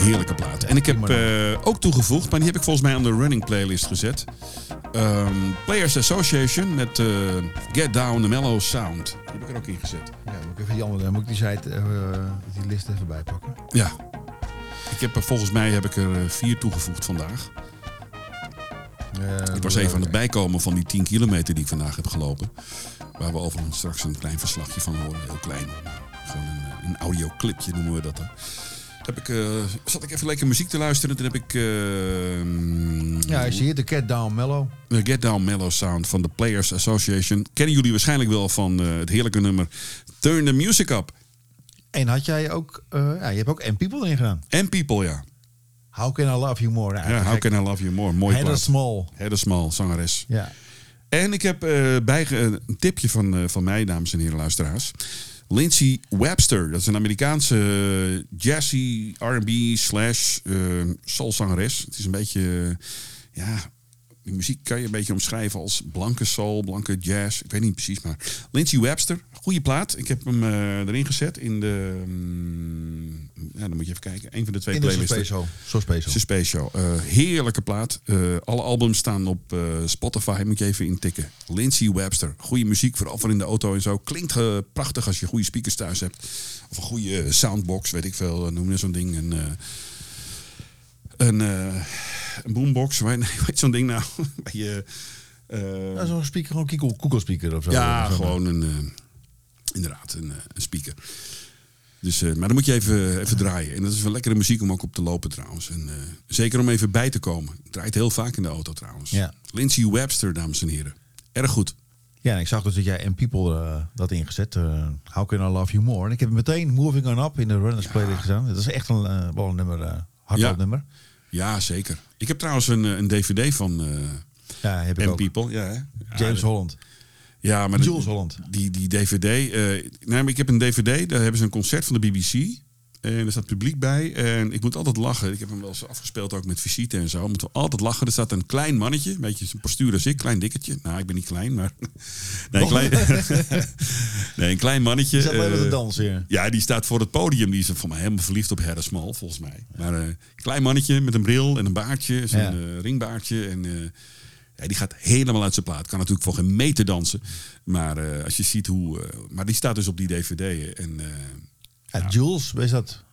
Heerlijke plaat. En ik heb eh, ook toegevoegd, maar die heb ik volgens mij aan de running playlist gezet. Ehm, Players Association met eh, Get Down the Mellow Sound. Die heb ik er ook in gezet. Ja, moet ik even andere, moet ik die, site, eh, die list even bijpakken. Ja. Ik heb er, volgens mij heb ik er vier toegevoegd vandaag. Ik was even aan het bijkomen van die 10 kilometer die ik vandaag heb gelopen. Waar we overigens straks een klein verslagje van horen. Heel klein. Gewoon een, een audioclipje noemen we dat. Hè. Heb ik, eh, zat ik even lekker muziek te luisteren. Toen heb ik eh, Ja, je ziet de Cat Down Mellow. de Get Down Mellow Sound van de Players Association. Kennen jullie waarschijnlijk wel van eh, het heerlijke nummer Turn the Music Up. En had jij ook, ja, je hebt ook M People erin gedaan. And People, ja. How Can I Love You More? Nou, ja How. Can I Love You More. Mooi Heather plaat. Small. Heather Small, zangeres. Ja. En ik heb bij een tipje van, van mij, dames en heren luisteraars. Lindsay Webster, dat is een Amerikaanse eh, jazzy R&B slash soulzangeres. Het is een beetje, eh, ja, die muziek kan je een beetje omschrijven als blanke soul, blanke jazz. Ik weet niet precies, maar Lindsay Webster, goede plaat. Ik heb hem eh, erin gezet in de, mm, ja, dan moet je even kijken. Een van de twee In playlisten. Suspeso. Suspeso. Suspecio. Eh, heerlijke plaat. Eh, alle albums staan op eh, Spotify. Moet je even intikken. Lindsay Webster. Goede muziek, vooral voor in de auto en zo. Klinkt prachtig als je goede speakers thuis hebt. Of een goede soundbox, weet ik veel. Noem je zo'n ding. Eh, een, eh, een boombox. [laughs] Hoe heet zo'n ding nou? [laughs] Bij je, eh, Ja, Zo'n speaker, gewoon Google, Google speaker of zo. ja, gewoon een, eh, inderdaad, een, eh, een speaker. Dus, eh, maar dan moet je even, even draaien. En dat is wel lekkere muziek om ook op te lopen trouwens. En, eh, zeker om even bij te komen. Het draait heel vaak in de auto trouwens. Ja. Lindsay Webster, dames en heren. Erg goed. Ja, en ik zag dus dat jij en People eh, dat ingezet. eh, How Can I Love You More. En ik heb meteen Moving On Up in de Runners playlist gedaan. Dat is echt een, eh, een nummer, eh hardloop Ja. nummer. Ja, zeker. Ik heb trouwens een, eh, een dvd van eh Ja, heb ik M ook. People. Ja, hè? Ja, James Holland. Ja, maar de- Jules Holland. Die, die DVD. eh nee, maar ik heb een DVD. Daar hebben ze een concert van de BBC. En er staat publiek bij. En ik moet altijd lachen. Ik heb hem wel eens afgespeeld ook met visite en zo. Moeten we altijd lachen. Er staat een klein mannetje. Een beetje zijn postuur als ik. Klein dikketje. Nou, ik ben niet klein, maar... [laughs] Nee, een klein, [laughs] nee, een klein mannetje. Die alleen met eh, de dans hier. ja, die staat voor het podium. Die is voor mij helemaal verliefd op Harry Small, volgens mij. Maar eh klein mannetje met een bril en een baardje, zo'n eh, ringbaardje. En ja, die gaat helemaal uit zijn plaat. Kan natuurlijk voor geen meter dansen. Maar als je ziet hoe... maar die staat dus op die dvd. En, Ja, Jules, is dat?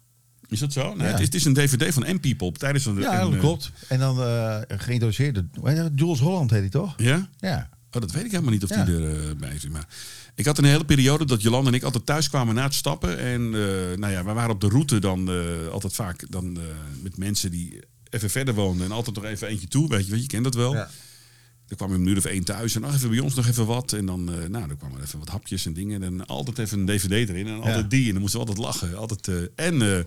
is dat zo? Nee, Ja. het, is, het is een dvd van M-People. Tijdens een, Ja, dat eh, klopt. En dan eh geïntroduceerd. hoe heet dat? Jules Holland heet hij toch? Ja? Ja. Oh, dat weet ik helemaal niet of Ja. die erbij is. Maar ik had een hele periode dat Jolanda en ik altijd thuis kwamen na het stappen. En eh, nou ja, we waren op de route dan eh, altijd vaak dan, eh, met mensen die even verder woonden. En altijd nog even eentje toe, weet je, wel, je kent dat wel. Ja. Dan kwam een uur of één thuis en nog even bij ons nog even wat. En dan, eh, nou, dan kwamen er even wat hapjes en dingen. En altijd even een dvd erin en altijd Ja. die. En dan moesten we altijd lachen. Altijd, eh, en eh,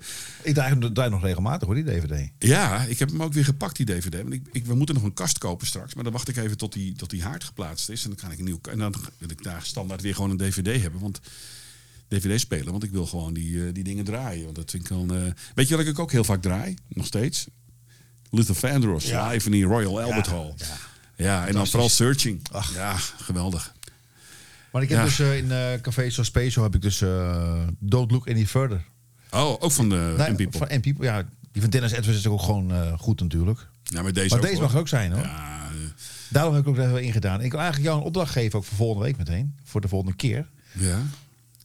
Ik draai hem draai nog regelmatig hoor, die DVD. ja, ik heb hem ook weer gepakt, die DVD. Want ik, ik, we moeten nog een kast kopen straks. Maar dan wacht ik even tot die, tot die haard geplaatst is. En dan kan ik een nieuw. En dan wil ik daar standaard weer gewoon een DVD hebben. Want DVD spelen. Want ik wil gewoon die, die dingen draaien. Want dat vind ik dan. Weet je wat ik ook heel vaak draai? Nog steeds? Luther Vandross Ja. live in die Royal Albert Ja, Hall. ja. Ja, en dan vooral Searching. Ach. Ja, geweldig. Maar ik heb Ja. dus eh, in eh Café Suspeso heb ik dus eh Don't Look Any Further. Oh, ook van de Nee, M-People. Van M-People, ja. Die van Dennis Edwards is ook gewoon goed natuurlijk. Ja, maar deze Maar ook, deze mag ook zijn hoor. Ja, Daarom heb ik ook even ingedaan. Ik wil eigenlijk jou een opdracht geven ook voor volgende week meteen. Voor de volgende keer. ja.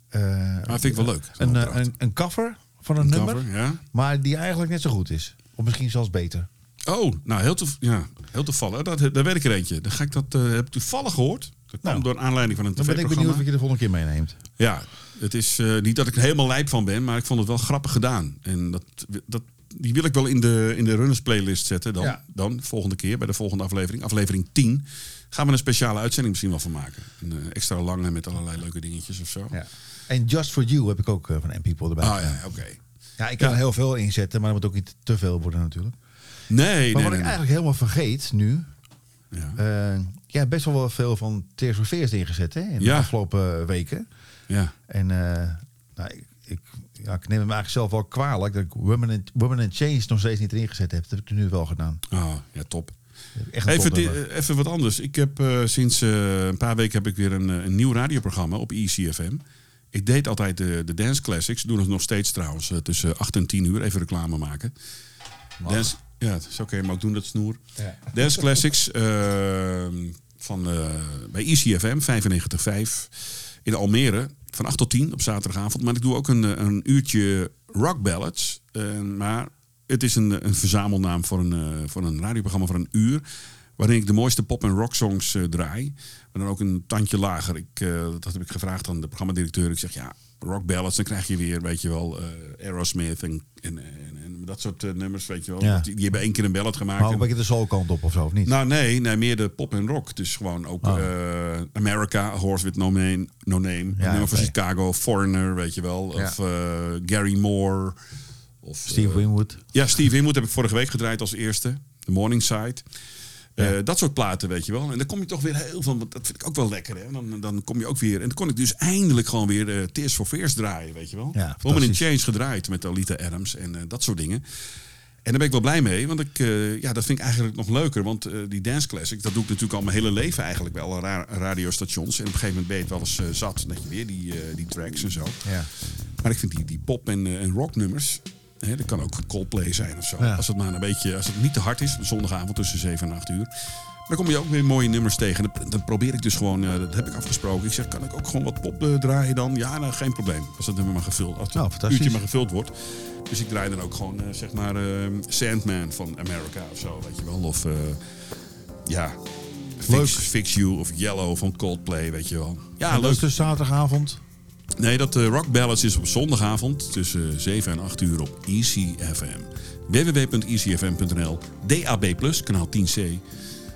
Eh, Maar vind ik wel leuk. Een, een, een cover van een, Een nummer. cover, ja. Maar die eigenlijk net zo goed is. Of misschien zelfs beter. Oh, nou heel, toev- ja, heel toevallig. Dat, daar weet ik er eentje. Dan ga ik dat, eh, heb ik toevallig gehoord. Dat kwam Nou, door aanleiding van een Dan ben ik benieuwd tv-programma. of je de volgende keer meeneemt. Ja, het is eh, niet dat ik er helemaal lijp van ben, maar ik vond het wel grappig gedaan. En dat, dat, die wil ik wel in de, in de runners playlist zetten dan. Ja. Dan, volgende keer, bij de volgende aflevering. Aflevering 10. Gaan we een speciale uitzending misschien wel van maken. Een eh, extra lange met allerlei leuke dingetjes of zo. Ja. En Just For You heb ik ook van M-People erbij. Ah ja, oké. Ja, ik kan Ja. er heel veel inzetten, maar dat moet ook niet te veel worden natuurlijk. Nee, Maar nee, wat nee. ik eigenlijk helemaal vergeet nu. Ja. eh ja, best wel wel veel van Tears for Fears ingezet hè, in de afgelopen weken. ja. En eh, nou, ik, ik, ja, ik neem hem eigenlijk zelf wel kwalijk dat ik Women in, Women in Change nog steeds niet erin gezet heb. Dat heb ik nu wel gedaan. Oh, ja, top. Echt Even, eh, even wat anders. Ik heb sinds een paar weken heb ik weer een, een nieuw radioprogramma op E ECFM. Ik deed altijd de, de Dance Classics. Doe het nog steeds trouwens. tussen 8 en 10 uur. Even reclame maken. Dance, ja, zo kun je hem ook doen, dat snoer. Ja. Dance Classics eh, van, eh, bij ECFM 95.5 in Almere. Van 8 tot 10 op zaterdagavond. Maar ik doe ook een, eh, een uurtje rock ballads. Maar het is een, een verzamelnaam voor een, eh, voor een radioprogramma voor een uur. Waarin ik de mooiste pop- en rock songs eh, draai. Maar dan ook een tandje lager. Ik, dat heb ik gevraagd aan de programmadirecteur. Ik zeg ja, rock ballads. Dan krijg je weer, weet je wel, Aerosmith en, en dat soort eh, nummers, weet je wel. Ja. Die, die hebben één keer een ballad gemaakt. Maar ook En- een beetje de soulkant op of zo, of niet? nou, nee, nee, meer de pop en rock. Dus gewoon ook Oh. America, Horse with No Name. No name. Nummer van. Chicago, Foreigner, weet je wel. Ja. Of eh, Gary Moore. Of, Steve Winwood. Ja, Steve Winwood heb ik vorige week gedraaid als eerste. The Eh, dat soort platen, weet je wel. En dan kom je toch weer heel van, dat vind ik ook wel lekker. Hè? Dan, dan kom je ook weer. En dan kon ik dus eindelijk gewoon weer eh Tears for Fears draaien, weet je wel. Ja, Woman in. Change gedraaid met Alita Adams en eh, dat soort dingen. En daar ben ik wel blij mee, want ik, ja, dat vind ik eigenlijk nog leuker. Want die dance classic, dat doe ik natuurlijk al mijn hele leven eigenlijk bij alle ra- radiostations. En op een gegeven moment ben je het wel eens zat, dat je weer die, die tracks en zo. Ja. Maar ik vind die, die pop- en, en rocknummers, Hè, dat kan ook Coldplay zijn of zo. Ja. Als het maar een beetje, als het niet te hard is, zondagavond tussen 7 en 8 uur. Dan kom je ook weer mooie nummers tegen. Dan, dan probeer ik dus gewoon, eh, dat heb ik afgesproken. Ik zeg, kan ik ook gewoon wat pop eh, draaien dan? Ja, nou, geen probleem. Als het nummer maar gevuld, als het Nou, uurtje maar gevuld wordt. Dus ik draai dan ook gewoon, eh, zeg maar, eh, Sandman van America of zo, weet je wel. Of, ja. Fix, Fix You of Yellow van Coldplay, weet je wel. Ja, dat leuk. dus zaterdagavond. Nee, dat eh, Rock Ballads is op zondagavond tussen 7 en 8 uur op E EasyFM. www.easyfm.nl DAB+, kanaal 10C.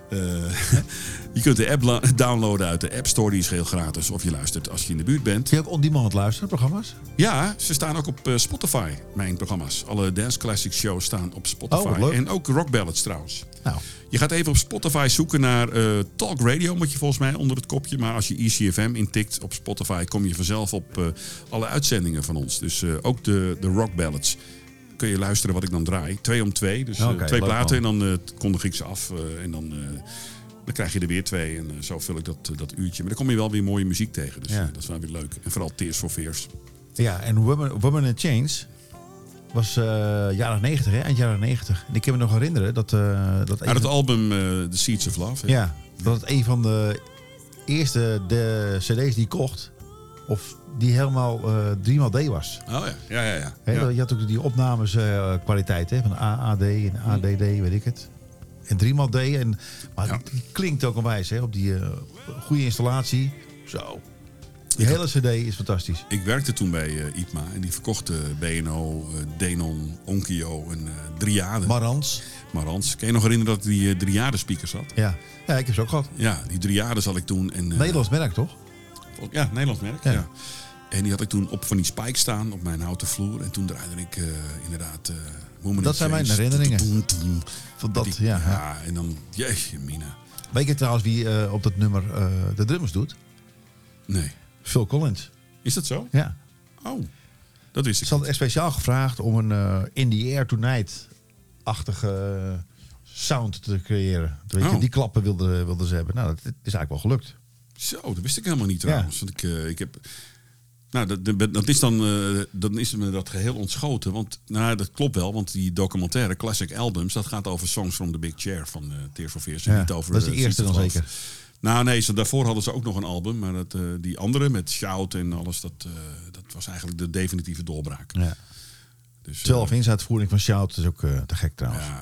Eh, [laughs] je kunt de app downloaden uit de App Store, die is heel gratis. Of je luistert als je in de buurt bent. Kun je ook on-demand luisteren, programma's? Ja, ze staan ook op eh, Spotify, mijn programma's. Alle Dance Classic shows staan op Spotify. Oh, wat leuk. en ook Rock Ballads trouwens. Nou, Je gaat even op Spotify zoeken naar eh, Talk Radio, moet je volgens mij onder het kopje. Maar als je ECFM intikt op Spotify, kom je vanzelf op eh, alle uitzendingen van ons. Dus eh, ook de, de rock ballads. Kun je luisteren wat ik dan draai. Twee om twee. Dus twee platen man. en dan kondig ik ze af. en dan, dan krijg je er weer twee. En zo vul ik dat, dat uurtje. Maar dan kom je wel weer mooie muziek tegen. Dus Ja. dat is wel weer leuk. En vooral Tears for Fears. ja, en Women, Women in Chains was eh jaren 90, hè? Eind jaren 90. En ik kan me nog herinneren dat... eh dat Uit het album eh, The Seeds of Love. hè? Ja, dat het een van de eerste de cd's die ik kocht, of die helemaal driemaal D was. Oh ja, ja, ja. ja. Hè, ja. Je had ook die opnames eh, kwaliteit, hè, van AAD en ADD, weet ik het. En driemaal D. En, maar Ja. die klinkt ook onwijs, hè, op die goede installatie. Zo. Die hele cd is fantastisch. Ik werkte toen bij IPMA en die verkochten BNO, eh, Denon, Onkyo en eh Driade. Marans. Marans. Kan je nog herinneren dat die uh, Driade speakers had? Ja. ja, ik heb ze ook gehad. Ja, die Driade had ik toen. En, Nederlands merk, toch? Ja, Nederlands merk. Ja. Ja. En die had ik toen op van die spikes staan op mijn houten vloer. En toen draaide ik inderdaad... Woman Dat zijn mijn herinneringen. Van dat, ja, ja. en dan... Jeetje, Mina. Weet je trouwens wie op dat nummer de drummers doet? Nee. Phil Collins. Is dat zo? Ja. Oh, dat wist ik Ze hadden echt speciaal gevraagd om een eh, In the Air Tonight-achtige eh, sound te creëren. Weet je, Oh. Die klappen wilden, wilden ze hebben. Nou, dat is eigenlijk wel gelukt. Zo, dat wist ik helemaal niet trouwens. Want ik, eh, ik heb... Nou, dat, dat- dat is dan, eh, dan is me dat geheel ontschoten. Want nou, dat klopt wel, want die documentaire Classic Albums, dat gaat over Songs from the Big Chair van Tears for Fears. en Ja, niet over, dat is de eerste dan zeker. Nou nee, ze, daarvoor hadden ze ook nog een album. Maar dat, eh, die andere met Shout en alles, dat, eh, dat was eigenlijk de definitieve doorbraak. Ja. Dus, eh, 12 inch uitvoering van Shout is ook eh, te gek trouwens. ja,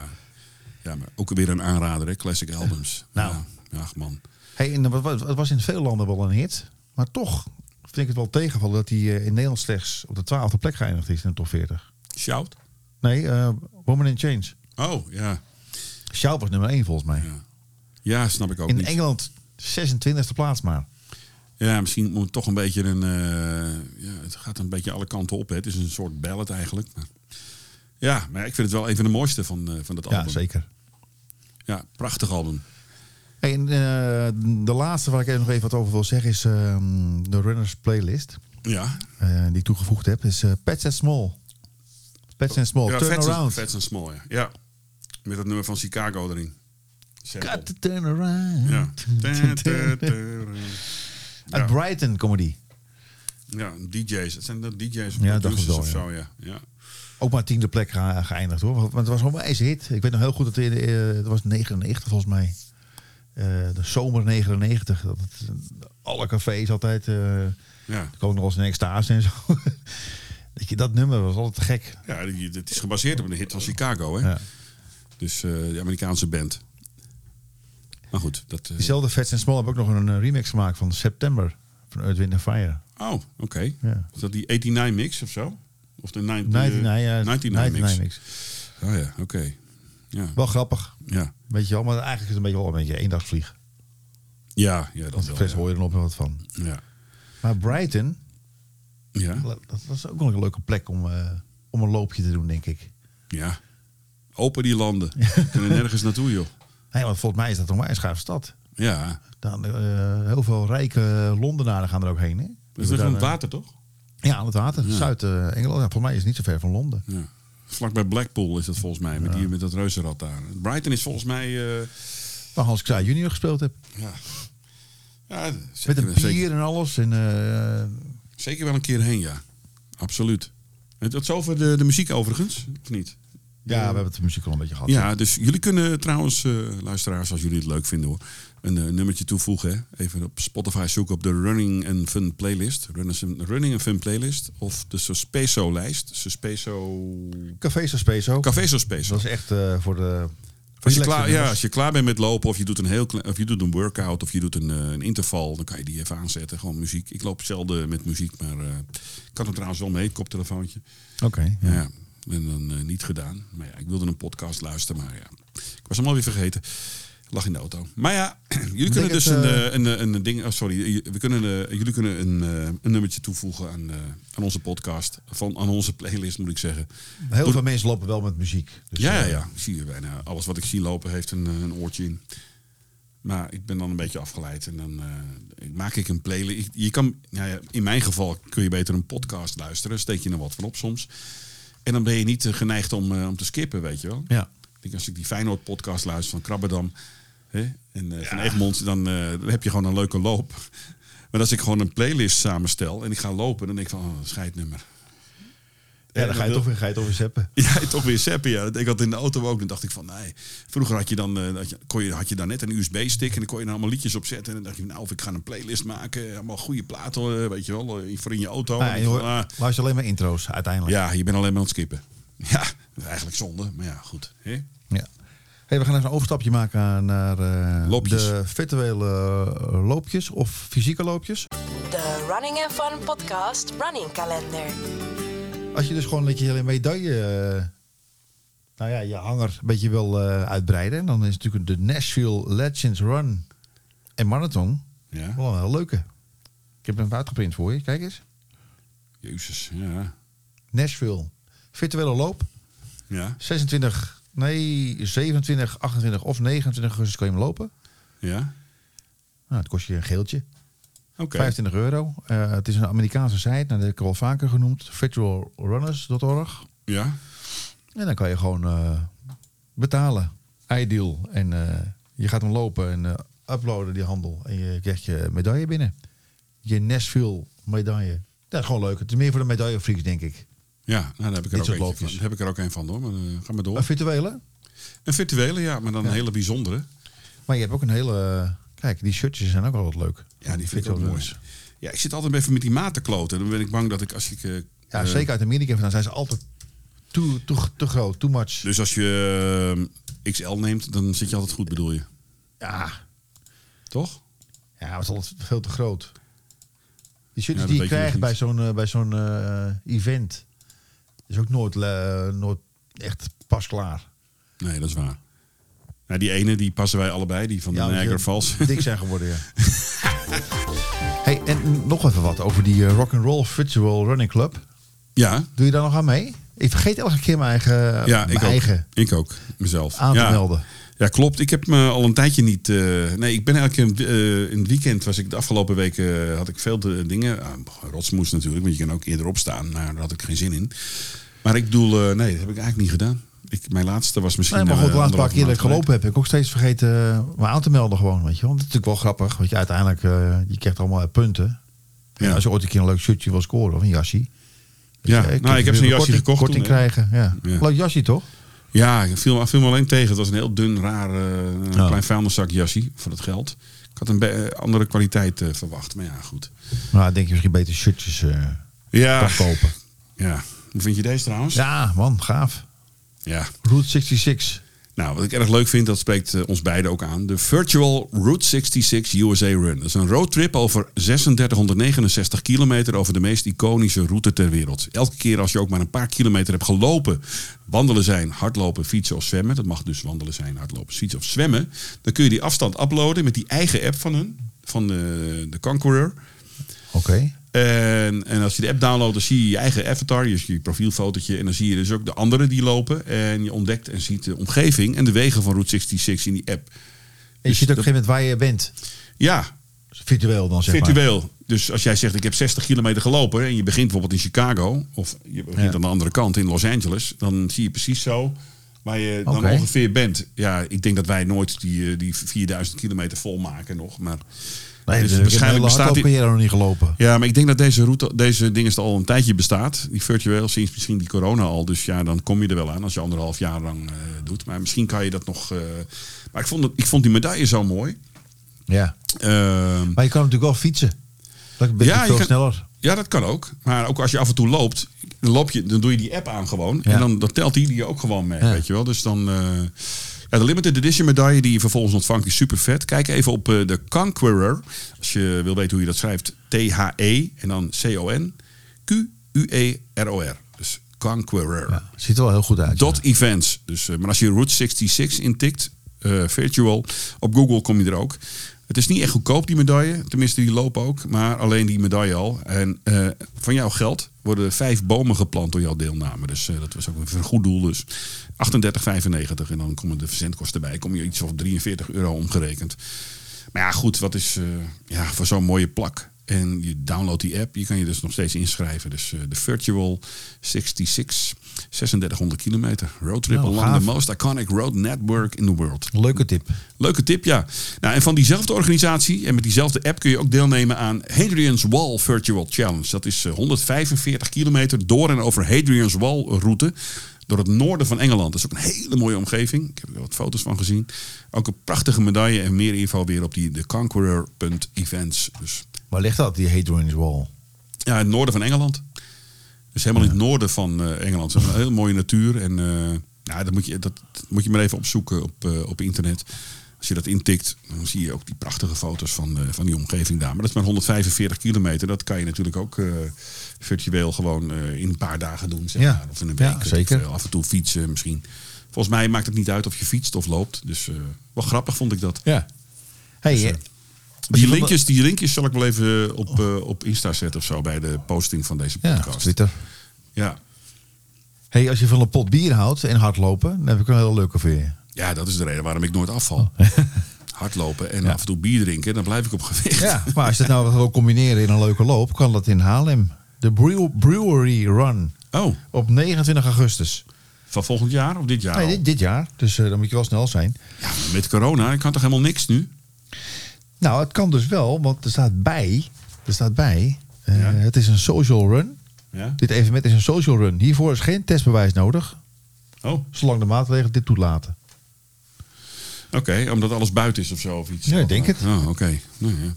ja, maar ook weer een aanrader, hè? Classic Albums. [laughs] Nou. Ja, ach man. Hey, en het was in veel landen wel een hit. Maar toch vind ik het wel tegenvallen dat hij eh, in Nederland slechts op de twaalfde plek geëindigd is in de top 40. Shout? Nee, eh, Woman in Change. Oh, ja. Shout was nummer 1 volgens mij. Ja, ja snap ik ook in niet. Engeland 26e plaats maar. Ja, misschien moet het toch een beetje een. eh, ja, het gaat een beetje alle kanten op. Hè. Het is een soort ballad eigenlijk. Maar, ja, maar ik vind het wel een van de mooiste van, eh, van dat album. Ja, zeker. Ja, prachtig album. Hey, en, eh, de laatste waar ik er nog even wat over wil zeggen is ehm, de Runners Playlist. Ja, die ik toegevoegd heb. Is Pets and Small. Pets and Small. ja turn around. Fats and Small. Ja. ja, met dat nummer van Chicago erin. Sample. Got to turn around. Ja. [laughs] Uit. [laughs] Brighton comedy. ja, DJ's. Het zijn de DJ's of Ja, dacht producers wel, of zo, ja. ja. Ook maar tiende plek ge- geëindigd hoor. Want het was gewoon een hit. Ik weet nog heel goed dat het, eh, het was 99 volgens mij. Eh, de zomer 99. Dat het, alle cafés altijd. eh Ja, er kwam nog wel eens een extase en zo. [laughs] dat, je, dat nummer was altijd gek. ja het is gebaseerd op een hit van Chicago, hè? Ja. Dus eh, de Amerikaanse band. Maar goed, dat... eh, Diezelfde Fats and Small hebben ook nog een eh, remix gemaakt van September. Van Earth, Wind Fire. Oh, oké. Ja. Is dat die 89 mix of zo? Of de 90, 99, ja, 99 mix? 99 mix. Oh ja, oké. Ja. Wel grappig. Ja. Weet je wel, maar eigenlijk is het een beetje wel een beetje eendagsvlieg. Ja, ja, dat Want wel. Ja. hoor je er nog wel wat van. Ja. Maar Brighton, Ja. dat, is ook wel een leuke plek om, eh, om een loopje te doen, denk ik. ja. Open die landen. [laughs] Kunnen nergens naartoe, joh. Nee, want volgens mij is dat een wijs gaaf stad. Ja. Dan, eh, heel veel rijke Londenaren gaan er ook heen. Hè? Dat is van het eh, water, toch? Ja, aan het water. Zuid-Engeland. Ja, volgens mij is het niet zo ver van Londen. Ja. Vlakbij Blackpool is dat volgens mij, met, die, met dat reuzenrad daar. Brighton is volgens mij... eh, Waar Hans Kraai junior gespeeld heb. ja. Ja, Met zeker, een pier zeker, en alles. En, eh, zeker wel een keer heen, ja. Absoluut. En Tot zover de, de muziek overigens, of niet? Ja, we hebben het muziek al een beetje gehad. Ja, dus jullie kunnen trouwens, eh, luisteraars, als jullie het leuk vinden hoor, een eh, nummertje toevoegen. Hè? Even op Spotify zoeken op de Running and Fun playlist. Running Running and Fun playlist. Of de Suspeso lijst. Suspeso... Café Sospeso. Café Suspeso. Dat is echt eh, voor de... Als je, klaar, ja, als je klaar bent met lopen of je doet een, heel, of je doet een workout of je doet een, een interval, dan kan je die even aanzetten. Gewoon muziek. Ik loop zelden met muziek, maar ik kan er trouwens wel mee, koptelefoontje. Oké. Ja. En dan eh, niet gedaan. Maar ja, ik wilde een podcast luisteren, maar ja, ik was hem alweer vergeten. Lag in de auto. Maar ja, [clears throat] jullie kunnen dus het, een, eh, eh, een, een, een ding. Oh, sorry, we kunnen, jullie kunnen een, een nummertje toevoegen aan, aan onze podcast. Van, aan onze playlist, moet ik zeggen. Heel veel mensen lopen wel met muziek. Dus, Ja, ja, ja. Zie hier bijna alles wat ik zie lopen heeft een, een oortje in. Maar ik ben dan een beetje afgeleid en dan maak ik een playlist. Je kan, nou ja, in mijn geval kun je beter een podcast luisteren. Steek je er wat van op soms. En dan ben je niet eh, geneigd om, eh, om te skippen, weet je wel. Ja. Ik denk, als ik die Feyenoord podcast luister van Krabberdam hè, en eh, van Egmond, dan, eh, dan heb je gewoon een leuke loop. [laughs] Maar als ik gewoon een playlist samenstel en ik ga lopen, dan denk ik van, oh, scheidnummer. Ja, dan ga je toch weer, ga je toch weer zeppen. [laughs] Ja, toch weer zappen. Ja. Ik had in de auto ook. Dan dacht ik van, nee. Vroeger had je dan, eh, had je, kon je, had je dan net een USB-stick en dan kon je er allemaal liedjes op zetten. En dan dacht je, nou, of ik ga een playlist maken. Allemaal goede platen, eh, weet je wel, eh, voor in je auto. Ah, En je dan hoort, van, ah, luister alleen maar intro's uiteindelijk. ja, je bent alleen maar aan het skippen. [laughs] Ja, is eigenlijk zonde. Maar ja, goed. Ja. Hey, we gaan even een overstapje maken naar eh, de virtuele eh, loopjes of fysieke loopjes. De Running and Fun Podcast Running Calendar. Als je dus gewoon dat je hele medaille, eh, nou ja, je hanger een beetje wil eh, uitbreiden, dan is natuurlijk de Nashville Legends Run en Marathon Ja, wel een heel leuke. Ik heb hem uitgeprint voor je, kijk eens. jezus. Ja. Nashville, virtuele loop, Ja, 26, nee, 27, 28 of 29 augustus kan je hem lopen. ja. Nou, het kost je een geeltje. Oké. 25 euro. Eh, het is een Amerikaanse site, nou, dat heb ik al vaker genoemd. virtualrunners.org. Ja, En dan kan je gewoon eh, betalen. Ideal. En eh, je gaat hem lopen en uploaden die handel. En je krijgt je medaille binnen. Je Nashville medaille. Ja, gewoon leuk. Het is meer voor de medaillefreaks, denk ik. ja nou, daar heb ik er, Dit ook loopjes. van. Daar heb ik er ook een van hoor. Maar ga maar door. Een virtuele. Een virtuele, ja, maar dan Ja. een hele bijzondere. Maar je hebt ook een hele... Kijk, die shirtjes zijn ook altijd leuk. Ja, die vind ik ook mooi. Ja, ik zit altijd even met die maten kloten. Dan ben ik bang dat ik als ik... eh, Ja, eh, zeker uit Amerika vandaan zijn ze altijd te, te, te groot, too much. Dus als je eh, XL neemt, dan zit je altijd goed, bedoel je? Ja, Toch? Ja, het is altijd veel te groot. Die shirtjes Ja, die je krijgt bij zo'n bij zo'n event, is ook nooit, nooit echt pas klaar. Nee, dat is waar. Nou, die ene, die passen wij allebei. Die van de Ja, Niagara Falls. Dik zijn geworden, ja. [laughs] hey, en nog even wat over die rock and roll virtual running club. ja, Doe je daar nog aan mee? Ik vergeet elke keer mijn eigen, ja mijn ik, ook. eigen ik ook. Mezelf. aan te ja. melden. Ja, klopt. Ik heb me al een tijdje niet... eh, nee, ik ben eigenlijk in, eh, in het weekend... was ik de afgelopen weken... eh, had ik veel de dingen... ah, rotsmoes natuurlijk, want je kan ook eerder opstaan. Maar daar had ik geen zin in. Maar ik bedoel... eh, nee, dat heb ik eigenlijk niet gedaan. Ik, mijn laatste was misschien... Nee, maar goed, de eh, laatste paar keer dat ik gelopen heb, heb ik ook steeds vergeten eh, me aan te melden gewoon. Weet je wel. Dat is natuurlijk wel grappig. Want je uiteindelijk, eh, je krijgt allemaal punten. Ja. En als je ooit een keer een leuk shirtje wil scoren of een jasje. Ja, nou, ik heb zo'n jasje gekocht Korting toen, krijgen, ja. Ja. Leuk jasje toch? Ja, ik viel, viel me alleen tegen. Het was een heel dun, raar, Ja. klein vuilniszakjasje voor dat geld. Ik had een andere kwaliteit verwacht. Maar ja, goed. Nou, denk je misschien beter shirtjes Ja, kan kopen. ja. Hoe vind je deze trouwens? Ja, man, gaaf. Ja. Route 66. Nou, wat ik erg leuk vind, dat spreekt eh, ons beiden ook aan. De Virtual Route 66 USA Run. Dat is een roadtrip over 3669 kilometer over de meest iconische route ter wereld. Elke keer als je ook maar een paar kilometer hebt gelopen, wandelen zijn, hardlopen, fietsen of zwemmen. Dat mag dus wandelen zijn, hardlopen, fietsen of zwemmen. Dan kun je die afstand uploaden met die eigen app van hun, van de, de Conqueror. Oké. En, en als je de app downloadt, dan zie je je eigen avatar, je, je profielfotootje. En dan zie je dus ook de anderen die lopen. En je ontdekt en ziet de omgeving en de wegen van Route 66 in die app. En je Dus ziet ook op een gegeven moment waar je bent. Ja, Virtueel dan, zeg maar. virtueel. Dus als jij zegt, ik heb 60 kilometer gelopen... en je begint bijvoorbeeld in Chicago... of je begint Ja. aan de andere kant in Los Angeles... dan zie je precies zo waar je dan ongeveer bent. Ja, ik denk dat wij nooit die, eh, die 4000 kilometer vol maken nog. Maar Nee, Dus waarschijnlijk bestaat die- nog niet gelopen. Ja, maar ik denk dat deze route, deze ding is al een tijdje bestaat. Die virtueel, sinds misschien die corona al. Dus ja, dan kom je er wel aan als je anderhalf jaar lang eh, doet. Maar misschien kan je dat nog... eh, maar ik vond, het, ik vond die medaille zo mooi. Ja. Ehm, Maar je kan natuurlijk wel fietsen. Dat ben Ja, veel kan- sneller. Ja, dat kan ook. Maar ook als je af en toe loopt, dan, loop je, dan doe je die app aan gewoon. Ja. En dan, dan telt die die ook gewoon mee, Ja. weet je wel. Dus dan... de limited edition medaille die je vervolgens ontvangt is super vet. Kijk even op eh, de Conqueror. Als je wil weten hoe je dat schrijft. T-H-E en dan C-O-N. Q-U-E-R-O-R. Dus Conqueror. Ja, ziet er wel heel goed uit. Dot events. Dus, eh, maar als je Route 66 intikt, eh, virtual, op Google kom je er ook. Het is niet echt goedkoop, die medaille. Tenminste, die lopen ook. Maar alleen die medaille al. En eh, van jouw geld worden vijf bomen geplant door jouw deelname. Dus eh, dat was ook een goed doel. Dus 38,95. En dan komen de verzendkosten bij. Kom je iets van 43 euro omgerekend. Maar ja, goed, wat is eh, ja, voor zo'n mooie plak? En je downloadt die app, je kan je dus nog steeds inschrijven. Dus de Virtual 66, 3600 kilometer. Roadtrip Nou, along the most iconic road network in the world. Leuke tip. Leuke tip, ja. Nou, en van diezelfde organisatie en met diezelfde app kun je ook deelnemen aan Hadrian's Wall Virtual Challenge. Dat is eh, 145 kilometer door en over Hadrian's Wall route. Door het noorden van Engeland. Dat is ook een hele mooie omgeving. Ik heb er wat foto's van gezien. Ook een prachtige medaille en meer info weer op die de Conqueror.events. Dus Waar ligt dat, die Hadrian's Wall? ja, het noorden van Engeland. Dus helemaal in het noorden van eh, Engeland. Is een hele mooie natuur. En eh, nou, dat, moet je, dat moet je maar even opzoeken op, eh, op internet. Als je dat intikt, dan zie je ook die prachtige foto's van, van die omgeving daar. Maar dat is maar 145 kilometer. Dat kan je natuurlijk ook virtueel gewoon in een paar dagen doen. Zeg Ja. maar. Of in een week. Ja, zeker. Af en toe fietsen misschien. Volgens mij maakt het niet uit of je fietst of loopt. Dus wel grappig vond ik dat. Ja. Hey, Dus, Die linkjes, die linkjes zal ik wel even op, eh, op Insta zetten of zo bij de posting van deze ja, podcast. Twitter. Ja. Hey, als je van een pot bier houdt en hardlopen, dan heb ik een heel leuke voor je. ja, dat is de reden waarom ik nooit afval. [laughs] Hardlopen en Ja. af en toe bier drinken, dan blijf ik op gewicht. Ja, maar als je het nou wil combineren in een leuke loop, kan dat in Haarlem. De Brew- Brewery Run Oh, op 29 augustus. van volgend jaar of dit jaar Nee, dit, dit jaar. Dus eh, dan moet je wel snel zijn. Ja, met corona, kan toch helemaal niks nu? Nou, het kan dus wel, want er staat bij. Er staat bij. eh, Ja. Het is een social run. Ja? Dit evenement is een social run. Hiervoor is geen testbewijs nodig, Oh, zolang de maatregelen dit toelaten. oké, omdat alles buiten is of zo of iets. Ja, ik denk het. Oh, oké. Nou, ja.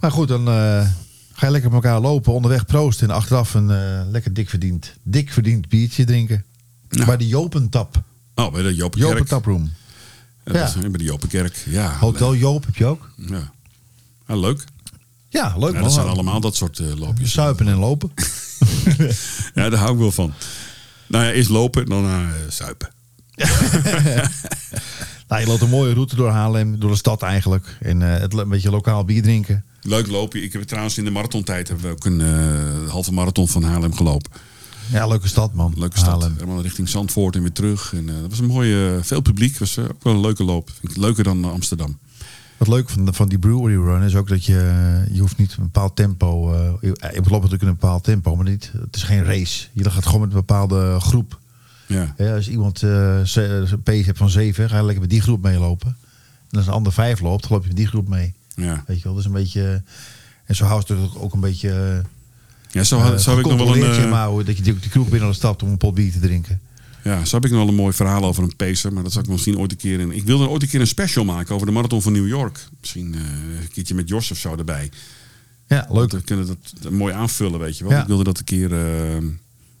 Maar goed, dan eh, ga je lekker met elkaar lopen, onderweg proosten en achteraf een eh, lekker dik verdiend, dik verdiend biertje drinken. Nou. Bij de Jopentap. Oh, bij de. Jopentaproom. Ja, dat Ja. is- bij de Jopenkerk. Ja. Hotel Joop heb je ook. Ja. Ah, leuk. Ja, leuk Ja, man. dat zijn allemaal dat soort eh, loopjes. Suipen en lopen. [laughs] Ja, daar hou ik wel van. Nou ja, eerst lopen, dan uh, suipen. [laughs] Nou, je loopt een mooie route door Haarlem, door de stad eigenlijk. En eh, het, een beetje lokaal bier drinken. Leuk loopje. Ik heb trouwens in de marathontijd hebben we ook een eh, halve marathon van Haarlem gelopen. Ja, leuke stad man. Leuke stad. Helemaal richting Zandvoort en weer terug. En, eh, dat was een mooie, veel publiek. was eh, ook wel een leuke loop. Leuker dan eh, Amsterdam. Wat leuk van, van die brewery run is ook dat je, je hoeft niet een bepaald tempo. eh je, loopt natuurlijk in een bepaald tempo, maar niet, het is geen race. Je gaat gewoon met een bepaalde groep. Ja. Ja, als iemand eh, ze- een pace hebt van zeven, ga je lekker met die groep meelopen. En als een ander vijf loopt, dan loop je met die groep mee. Ja. Weet je wel, dus een beetje. En zo houdt het ook een beetje. Ja, zo, eh, zo heb ik nog wel een, eh, dat je die, die kroeg binnen stapt om een pot bier te drinken. ja, zo heb ik nog wel een mooi verhaal over een pacer. Maar dat zal ik misschien ooit een keer in. Ik wilde ooit een keer een special maken over de marathon van New York. Misschien eh, een keertje met Jos of zo erbij. Ja, leuk. We kunnen dat mooi aanvullen, weet je wel. Ja. Ik wilde dat een keer eh,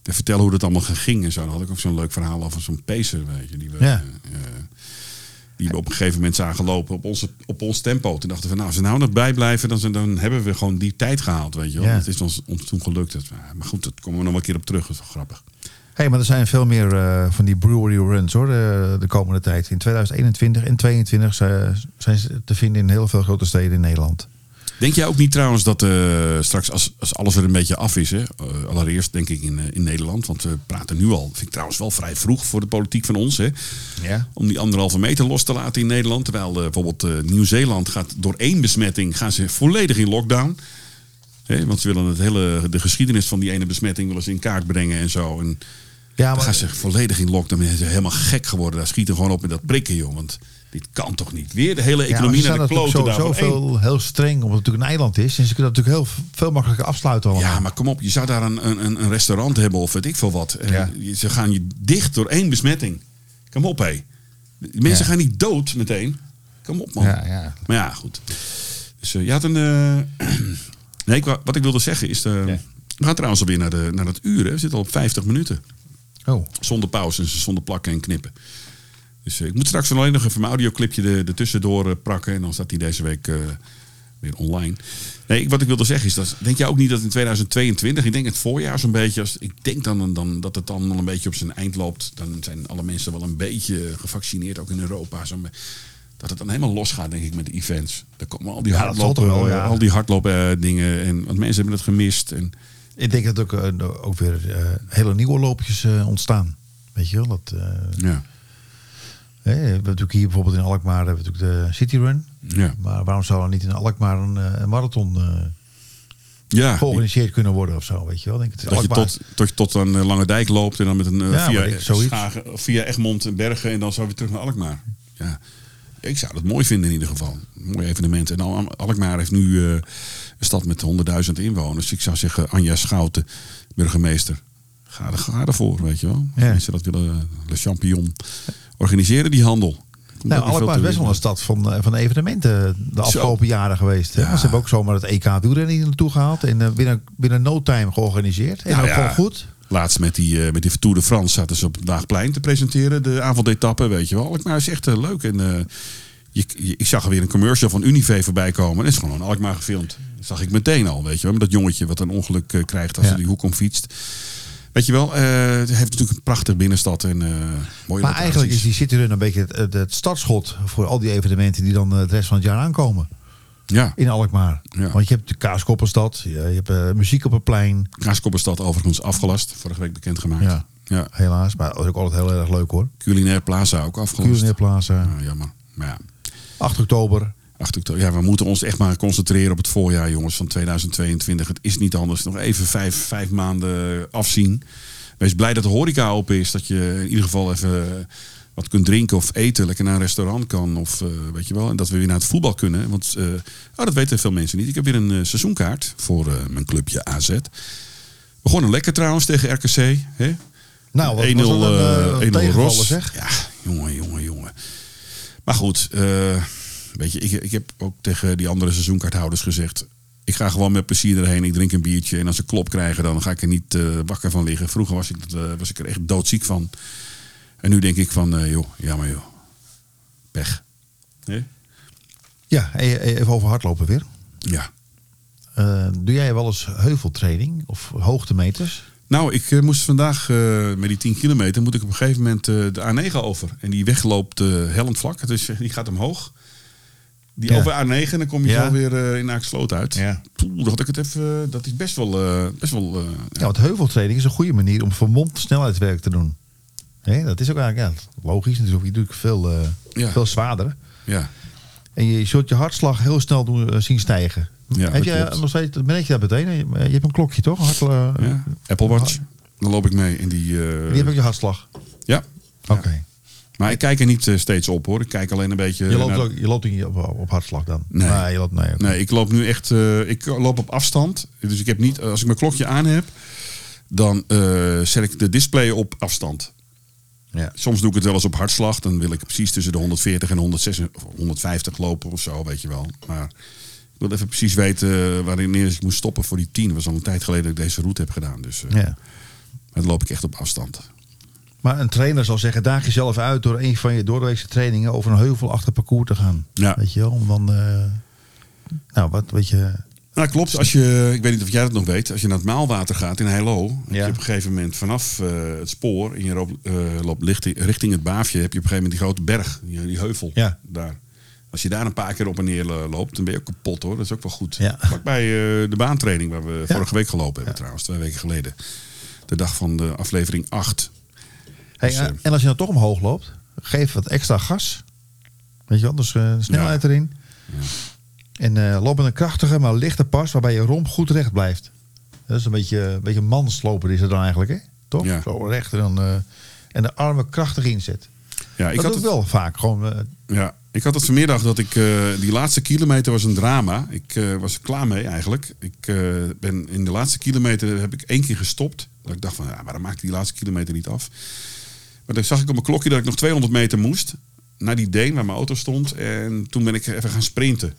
vertellen hoe dat allemaal ging en zo. Dan had ik ook zo'n leuk verhaal over zo'n pacer, weet je. Die we, Ja. Die we op een gegeven moment zagen lopen op, onze, op ons tempo. Toen dachten we, nou, als we nou nog bijblijven, dan, dan hebben we gewoon die tijd gehaald, weet je wel. Ja. Dat is ons, ons toen gelukt. Dat- Maar goed, dat komen we nog wel een keer op terug. Dat is wel grappig. Hey, maar er zijn veel meer eh, van die brewery runs hoor, de, de komende tijd. In 2021 en 2022 zijn, zijn ze te vinden in heel veel grote steden in Nederland. Denk jij ook niet trouwens dat eh, straks als, als alles weer een beetje af is, hè, eh, allereerst denk ik in, eh, in Nederland, want we praten nu al, vind ik trouwens wel vrij vroeg voor de politiek van ons, hè, Ja. om die anderhalve meter los te laten in Nederland. Terwijl bijvoorbeeld Nieuw-Zeeland gaat door één besmetting gaan ze volledig in lockdown. Hè, want ze willen het hele, de geschiedenis van die ene besmetting willen ze in kaart brengen en zo. En Ja, Dan maar gaan ze volledig in lockdown. Dan zijn ze helemaal gek geworden. Daar schieten gewoon op met dat prikken, joh. Want dit kan toch niet. Weer de hele economie naar de kloten. sowieso daarvoor. Eén. veel heel streng, omdat het natuurlijk een eiland is. En ze kunnen natuurlijk heel veel makkelijker afsluiten allemaal. Ja, maar kom op. Je zou daar een, een, een restaurant hebben of weet ik veel wat. En Ja. je- Ze gaan je dicht door één besmetting. Kom op, hé. Mensen Ja. gaan niet dood meteen. Kom op, man. Ja, ja. Maar ja, goed. Dus eh, je had een... eh, [clears throat] nee, wat ik wilde zeggen is... eh, We gaan trouwens alweer naar, de, naar het uur. Hè. We zitten al op 50 minuten. Oh, Zonder pauze en zonder plakken en knippen. Dus eh, ik moet straks alleen nog even mijn audioclipje er, ertussendoor eh, prakken. En dan staat die deze week eh, weer online. Nee, wat ik wilde zeggen is, dat, denk jij ook niet dat in 2022, ik denk het voorjaar zo'n beetje, als, ik denk dan, dan dat het dan een beetje op zijn eind loopt. Dan zijn alle mensen wel een beetje gevaccineerd, ook in Europa. Be- dat het dan helemaal losgaat, denk ik, met de events. Dan komen al die Ja, hardlopen, toch wel, ja. al die hardlopen dingen. En, want mensen hebben het gemist. En, ik denk dat ook, ook weer hele nieuwe loopjes ontstaan. Weet je wel? Dat, ja. We hebben natuurlijk hier bijvoorbeeld in Alkmaar hebben we natuurlijk de City Run. Ja. Maar waarom zou er niet in Alkmaar een, eh, een marathon eh, Ja, georganiseerd kunnen worden of zo? Weet je wel? Denk het, Dat je Alkmaar- tot, tot je tot een eh, Lange Dijk loopt en dan met een Ja, via. Schagen, via Egmond en Bergen en dan zo weer terug naar Alkmaar. Ja. Ik zou dat mooi vinden in ieder geval. Een mooi evenement. En Al- Alkmaar heeft nu een stad met 100.000 inwoners. Ik zou zeggen, Anja Schouten, burgemeester. Ga, er, ga ervoor, weet je wel. Als Ja. mensen dat willen, Le Champion. Organiseren die handel. Nou, Alkmaar is best wel een stad van, eh, van evenementen de afgelopen jaren geweest. Hè? Ja. Ze hebben ook zomaar het EK wielrennen hier naartoe gehaald. En eh, binnen, binnen no time georganiseerd. En Nou ook ja. gewoon goed. Laatst met die, eh, met die Tour de France zaten ze op het Daagplein te presenteren. De avondetappe, weet je wel. Alkmaar is echt leuk. En, je, je- ik zag er weer een commercial van Unive voorbij komen. Dat is gewoon Alkmaar gefilmd. Dat zag ik meteen al, weet je wel. Met dat jongetje wat een ongeluk krijgt als Ja. hij die hoek om fietst. Weet je wel, eh, het heeft natuurlijk een prachtige binnenstad en eh mooie Maar eigenlijk is die City Run een beetje het, startschot voor al die evenementen die dan eh, het rest van het jaar aankomen. Ja, In Alkmaar. Ja. Want je hebt de Kaaskoppenstad, je, hebt muziek op het plein. Kaaskoppenstad overigens afgelast. Vorige week bekendgemaakt. Ja. ja. Helaas, maar dat is ook altijd heel erg leuk hoor. Culinair Plaza ook afgelast. Culinair Plaza, Ja, jammer. Maar ja, 8 oktober. 8 oktober. Ja, we moeten ons echt maar concentreren op het voorjaar, jongens, van 2022. Het is niet anders. Nog even vijf, vijf maanden afzien. Wees blij dat de horeca open is. Dat je in ieder geval even wat kunt drinken of eten. Lekker naar een restaurant kan. Of eh, weet je wel. En dat we weer naar het voetbal kunnen. Want eh, oh, dat weten veel mensen niet. Ik heb weer een eh, seizoenkaart voor mijn clubje AZ. Begonnen lekker trouwens tegen RKC. Hè? Nou, wat 1-0 was dat een, eh, eh, 1-0 tegenvaller, Ros. zeg. Ja, jongen, jongen, jongen. Maar goed, weet je, ik, ik heb ook tegen die andere seizoenkaarthouders gezegd... ik ga gewoon met plezier erheen, ik drink een biertje... en als ze klop krijgen, dan ga ik er niet eh, wakker van liggen. Vroeger was ik, eh, was ik er echt doodziek van. En nu denk ik van, eh, joh, jammer joh. Pech. Hè? Ja, e- even over hardlopen weer. Ja. Eh, doe jij wel eens heuveltraining of hoogtemeters? Nou, ik moest vandaag eh, met die 10 kilometer moet ik op een gegeven moment eh, de A9 over. En die weg loopt eh, hellend vlak. Is, die gaat omhoog. Die Ja. over A9 en dan kom je Ja. zo weer eh, in Aaksloot uit. Ja. Poeh, dat had ik het even. Dat is best wel. eh, best wel eh, Ja, want heuveltraining is een goede manier om vermomd snelheidswerk te doen. Hè, dat is ook eigenlijk ja, logisch natuurlijk. Je doet veel, eh, veel zwaarder. ja. En je zult je hartslag heel snel doen, eh, zien stijgen. Ja, Heb klopt. nog steeds, merk je dat meteen? Je, je hebt een klokje toch? Hart, eh. Apple Watch. Dan loop ik mee in die. eh, Die heb ook je hartslag. ja. Oké. Maar ik kijk er niet eh, steeds op hoor. Ik kijk alleen een beetje. Je loopt, naar- ook, je loopt niet op, op hartslag dan? Nee. je loopt, nee. Nee, ik loop nu echt. eh, ik loop op afstand. Dus ik heb niet. Als ik mijn klokje aan heb, dan eh, zet ik de display op afstand. Ja. Soms doe ik het wel eens op hartslag. Dan wil ik precies tussen de 140 en 106, of 150 lopen of zo, weet je wel. Maar ik wil even precies weten wanneer ik moest stoppen voor die 10. Dat was al een tijd geleden dat ik deze route heb gedaan. Dus Ja. dan loop ik echt op afstand. Maar een trainer zal zeggen, daag jezelf uit door een van je doordeweekse trainingen over een heuvelachtig parcours te gaan. Ja. Weet je wel, om dan, eh, nou wat, weet je, Nou, klopt. Als je, ik weet niet of jij dat nog weet. Als je naar het Maalwater gaat in Heilo. Heb Ja. je op een gegeven moment vanaf eh, het spoor. En je loopt, eh, loopt richting, richting het Baafje. Heb je op een gegeven moment die grote berg. Die, die heuvel. Ja. Daar. Als je daar een paar keer op en neer eh, loopt. Dan ben je ook kapot hoor. Dat is ook wel goed. Ja. Eh, de baantraining. Waar we Ja. vorige week gelopen hebben trouwens. Twee weken geleden. De dag van de aflevering 8. Hey, Dus, eh, eh, en als je dan toch omhoog loopt, geef wat extra gas. Weet je wel, dus eh, snelheid Ja. erin. En eh, loop met een krachtige, maar lichte pas waarbij je romp goed recht blijft. Dat is een beetje, een beetje mansloper is het dan eigenlijk, hè? toch? Ja. Zo recht en dan... en de armen krachtig inzet. Ja, ik dat had het, wel vaak. Gewoon, Ja, ik had het vanmiddag dat ik die laatste kilometer was een drama. Ik was er klaar mee eigenlijk. Ik ben in de laatste kilometer heb ik één keer gestopt. Dat ik dacht van, ja, waarom maak ik die laatste kilometer niet af? Maar dan zag ik op mijn klokje dat ik nog 200 meter moest naar die Deen waar mijn auto stond. En toen ben ik even gaan sprinten.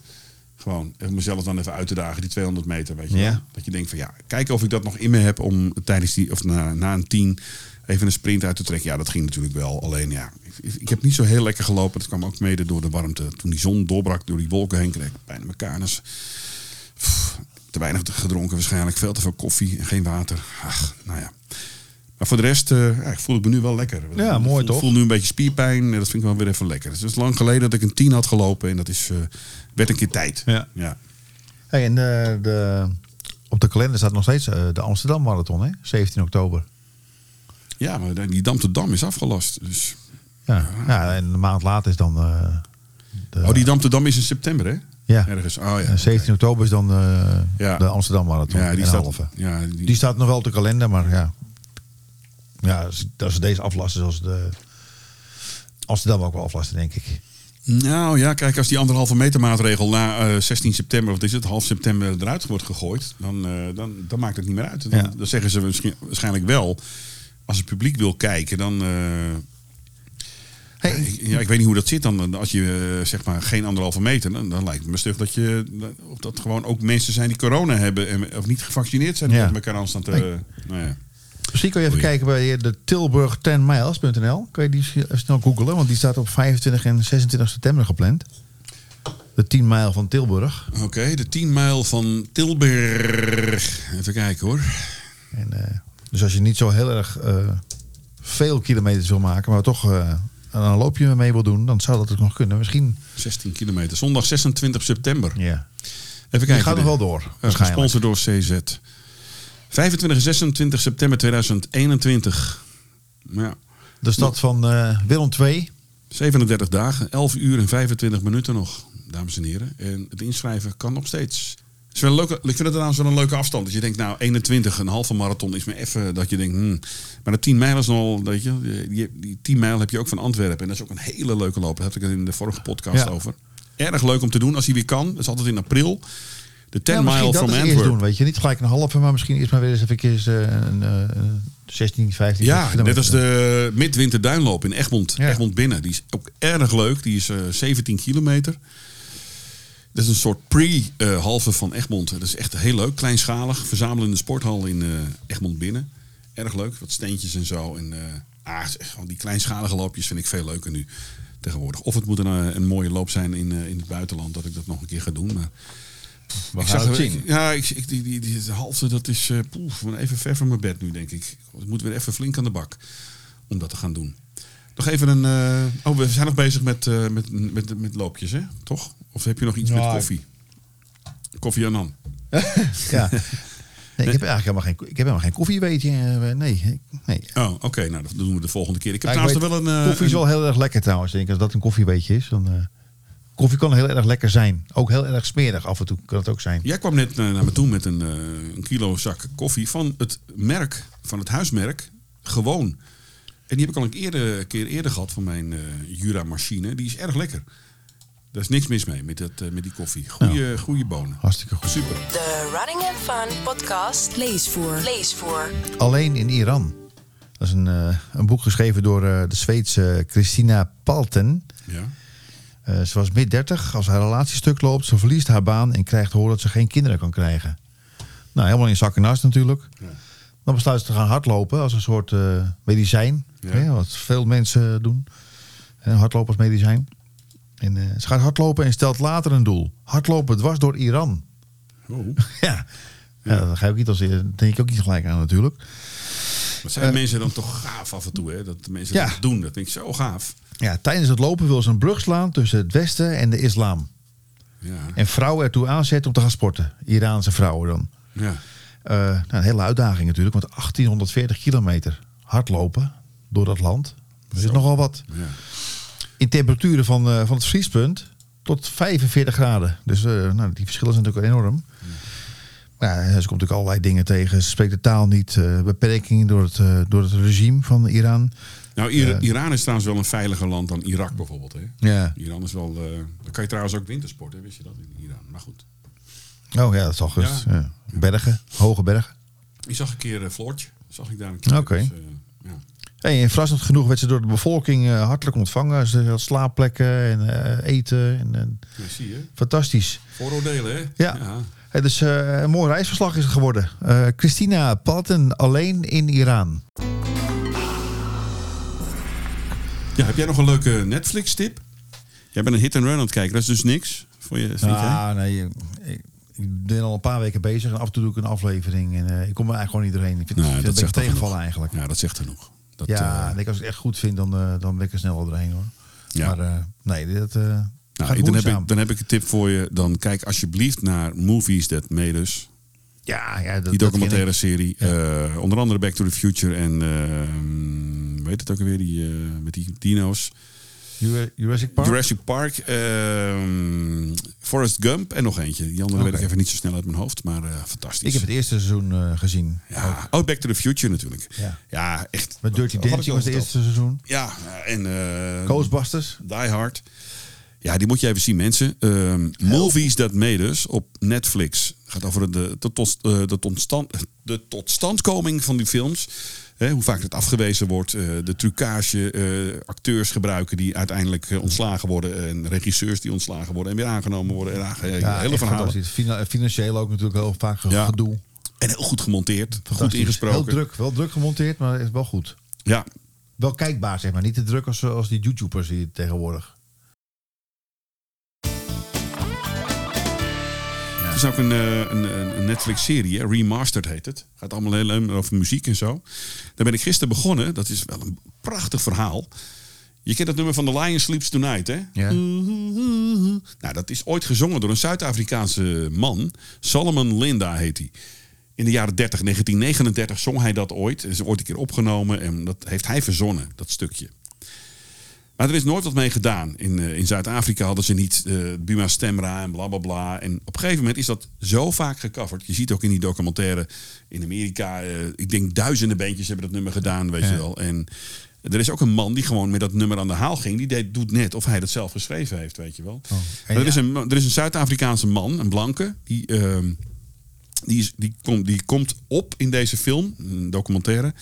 Gewoon even mezelf dan even uit te dagen, die 200 meter, weet je Ja. Dat je denkt van ja, kijken of ik dat nog in me heb om tijdens die, of na, na een 10 even een sprint uit te trekken. Ja, dat ging natuurlijk wel. Alleen ja, ik, ik heb niet zo heel lekker gelopen. Dat kwam ook mede door de warmte. Toen die zon doorbrak door die wolken heen, kreeg ik bijna mijn. Pff, Te weinig gedronken waarschijnlijk, veel te veel koffie en geen water. Ach, nou ja. Maar voor de rest, eh, ja, ik voel ik me nu wel lekker. Ja, mooi ik voel, toch? Ik voel nu een beetje spierpijn. en Dat vind ik wel weer even lekker. Het is lang geleden dat ik een 10 had gelopen. En dat is, eh, werd een keer tijd. Ja. ja. Hey, en eh, de, op de kalender staat nog steeds eh, de Amsterdam Marathon, hè? 17 oktober. Ja, maar die Dam te Dam is afgelast. Dus... Ja. ja, en een maand later is dan eh, de, Oh, die Dam te Dam is in september, hè? Ja. Ergens. Oh ja. en 17 oktober is dan eh, Ja. de Amsterdam Marathon. Ja, die staat, halve. ja, die, Die staat nog wel op de kalender, maar ja. Ja, als- als ze deze aflasten, zoals de Amsterdam ook wel aflasten, denk ik. Nou ja, kijk, als die anderhalve meter maatregel na eh, 16 september, wat is het, half september eruit wordt gegooid, dan, eh, dan, dan maakt het niet meer uit. Dan, Ja. dan zeggen ze misschien, waarschijnlijk wel, als het publiek wil kijken, dan. eh, Hey, ik- ja, ik weet niet hoe dat zit dan. Als je zeg maar geen anderhalve meter, dan, dan lijkt het me stug dat je. Of dat gewoon ook mensen zijn die corona hebben en, of niet gevaccineerd zijn, Ja. met elkaar aan staan te. nou ja. Misschien kun je even Oei. kijken bij de Tilburg10miles.nl. Kun je die even snel googlen, want die staat op 25 en 26 september gepland. De 10 mijl van Tilburg. Oké, de 10 mijl van Tilburg. Even kijken hoor. En, eh, dus als je niet zo heel erg eh, veel kilometers wil maken, maar toch eh, een loopje mee wil doen, dan zou dat ook nog kunnen. Misschien. 16 kilometer. Zondag 26 september. Ja. Even kijken. gaat nog de- wel door, waarschijnlijk. Gesponsord door CZ. 25 en 26 september 2021. Ja, De stad van eh, Willem II. 37 dagen, 11 uur en 25 minuten nog, dames en heren. En het inschrijven kan nog steeds. Is wel een leuke, ik vind het trouwens wel een leuke afstand. Dat je denkt, nou, 21, een halve marathon is me even dat je denkt, hmm. maar de 10 mijl is nog, weet je, die, die 10 mijl heb je ook van Antwerpen. En dat is ook een hele leuke loop. Daar heb ik het in de vorige podcast Ja. over. Erg leuk om te doen als hij weer kan. Dat is altijd in april. De 10 Ja, misschien mile from Antwerp. doen, weet je. Niet gelijk een halve, maar misschien eerst maar weer eens even eh, een, eh, een 16, 15 Ja, net als de midwinter duinloop in Egmond, Ja. Egmond binnen. Die is ook erg leuk. Die is eh 17 kilometer. Dat is een soort pre-halve van Egmond. Dat is echt heel leuk. Kleinschalig. Verzamelen in de sporthal in eh, Egmond binnen. Erg leuk. Wat steentjes en zo. En, eh, ah, gewoon die kleinschalige loopjes vind ik veel leuker nu tegenwoordig. Of het moet een, eh, een mooie loop zijn in, eh, in het buitenland. Dat ik dat nog een keer ga doen. Maar We ik zag het zien. Ja, ik, ik, die, die, die, de halve, dat is eh, poef, even ver van mijn bed nu, denk ik. Ik moet weer even flink aan de bak om dat te gaan doen. Nog even een... eh, oh, we zijn nog bezig met, eh, met, met, met loopjes, hè? Toch? Of heb je nog iets met koffie? Koffie Annan. [laughs] Ja. Nee, ik heb eigenlijk helemaal geen, ik heb helemaal geen koffie, weet je. Nee, nee. Oh, oké. nou, dat doen we de volgende keer. Ik heb Ja, trouwens wel een... koffie is wel heel erg lekker trouwens. Denk ik. Als dat een koffiebeetje is, dan... eh, koffie kan heel erg lekker zijn. Ook heel erg smerig af en toe kan het ook zijn. Jij kwam net eh, naar me toe met een, eh, een kilo zak koffie van het merk, van het huismerk, gewoon. En die heb ik al een eerder, keer eerder gehad van mijn eh, Jura-machine. Die is erg lekker. Daar is niks mis mee met, dat, eh, met die koffie. Goeie, goede bonen. Hartstikke goed. Super. De Running and Fun podcast Leesvoer. Leesvoer. Alleen in Iran. Dat is een, eh, een boek geschreven door eh, de Zweedse Christina Palten. Ja. Eh, ze was mid 30. Als haar relatiestuk loopt, ze verliest haar baan en krijgt te horen dat ze geen kinderen kan krijgen. Nou, helemaal in zak en as natuurlijk. Ja. Dan besluit ze te gaan hardlopen als een soort eh, medicijn. Ja. Hè, wat veel mensen doen. Hardlopen als medicijn. En eh, ze gaat hardlopen en stelt later een doel. Hardlopen dwars door Iran. Oh. [laughs] Ja, ja. dat ga ik niet als, denk ik ook niet gelijk aan natuurlijk. Zijn mensen dan toch gaaf af en toe, hè? Dat mensen Ja. dat doen. Dat vind ik zo gaaf. Ja, tijdens het lopen wil ze een brug slaan tussen het Westen en de islam. Ja. En vrouwen ertoe aanzetten om te gaan sporten. Iraanse vrouwen dan. ja. Eh, nou, een hele uitdaging natuurlijk, want 1840 kilometer hardlopen door dat land. Dat is nogal wat. ja. In temperaturen van, eh, van het vriespunt tot 45 graden. Dus eh, nou, die verschillen zijn natuurlijk enorm. Ja, ze komt natuurlijk allerlei dingen tegen. Ze spreekt de taal niet. eh, beperkingen door het, eh, door het regime van Iran. Nou, Ira- Iran is trouwens wel een veiliger land dan Irak bijvoorbeeld. Hè? Ja. Iran is wel... eh dan kan je trouwens ook wintersporten, wist je dat in Iran? Maar goed. Oh ja, dat is al gerust. Ja. Bergen, hoge bergen. Ik zag een keer Floortje. Zag ik daar een keer. Oké. Dus, eh, ja. Hey, verrassend genoeg werd ze door de bevolking eh, hartelijk ontvangen. Ze had slaapplekken en eh, eten. En, en Ja, zie je. fantastisch. Vooroordelen, hè? Ja. Dus een mooi reisverslag is het geworden. Eh, Christina Patten alleen in Iran. Ja, heb jij nog een leuke Netflix-tip? Jij bent een hit and run aan het kijken. Dat is dus niks voor je. vind jij? Ah, nee, ik, ik ben al een paar weken bezig en af en toe doe ik een aflevering. En eh, ik kom er eigenlijk gewoon niet doorheen. Ik vind Nou, het dat een beetje tegenvallen eigenlijk. Ja, dat zegt genoeg. Dat, ja, en ik, als ik het echt goed vind, dan, dan ben ik er sneller doorheen hoor. Ja. Maar nee, dat nou, dan, heb ik, dan heb ik een tip voor je. Dan kijk alsjeblieft naar Movies That Made Us. Ja, ja, dat, Die documentaire serie. Eh, onder andere Back to the Future en... eh, weet het ook alweer? Die, eh, met die dino's. Jurassic Park? Jurassic Park. ehm Forrest Gump. En nog eentje. Die andere weet Oké. ik even niet zo snel uit mijn hoofd. Maar eh, fantastisch. ik heb het eerste seizoen gezien. Ja, oh, Back to the Future natuurlijk. Ja. Ja, echt. Met Dirty Dancing al was het eerste seizoen. Ja, en eh, Ghostbusters. Die Hard. Ja, die moet je even zien, mensen. Ehm, Movies That Made Us op Netflix. gaat over de, de, tot, eh, de, totstand, de totstandkoming van die films. Hoe vaak het afgewezen wordt. eh, de trucage. eh, acteurs gebruiken die uiteindelijk ontslagen worden. En regisseurs die ontslagen worden en weer aangenomen worden. En, Ja, hele verhalen. Financieel ook natuurlijk heel vaak Ja. gedoe. En heel goed gemonteerd. Goed ingesproken. Heel druk. Wel druk gemonteerd, maar is wel goed. Ja, Wel kijkbaar, zeg maar. Niet te druk als, als die YouTubers hier tegenwoordig. Is ook een, eh, een, Netflix-serie? Remastered heet het. Gaat allemaal heel over muziek en zo. Daar ben ik gisteren begonnen. Dat is wel een prachtig verhaal. Je kent het nummer van The Lion Sleeps Tonight, hè? Ja. Nou, dat is ooit gezongen door een Zuid-Afrikaanse man. Solomon Linda heet hij. In de jaren 30, 1939 zong hij dat ooit. Is ooit een keer opgenomen en dat heeft hij verzonnen, dat stukje. Maar er is nooit wat mee gedaan. In, eh, in Zuid-Afrika hadden ze niet eh Buma Stemra en bla bla bla. En op een gegeven moment is dat zo vaak gecoverd. Je ziet ook in die documentaire in Amerika, eh, ik denk duizenden bandjes hebben dat nummer gedaan, weet je wel. En er is ook een man die gewoon met dat nummer aan de haal ging. Die deed, doet net of hij dat zelf geschreven heeft, weet je wel. Maar er, ja. is een, er is een Zuid-Afrikaanse man, een blanke, die, ehm, die, is, die, komt die komt op in deze film, een documentaire,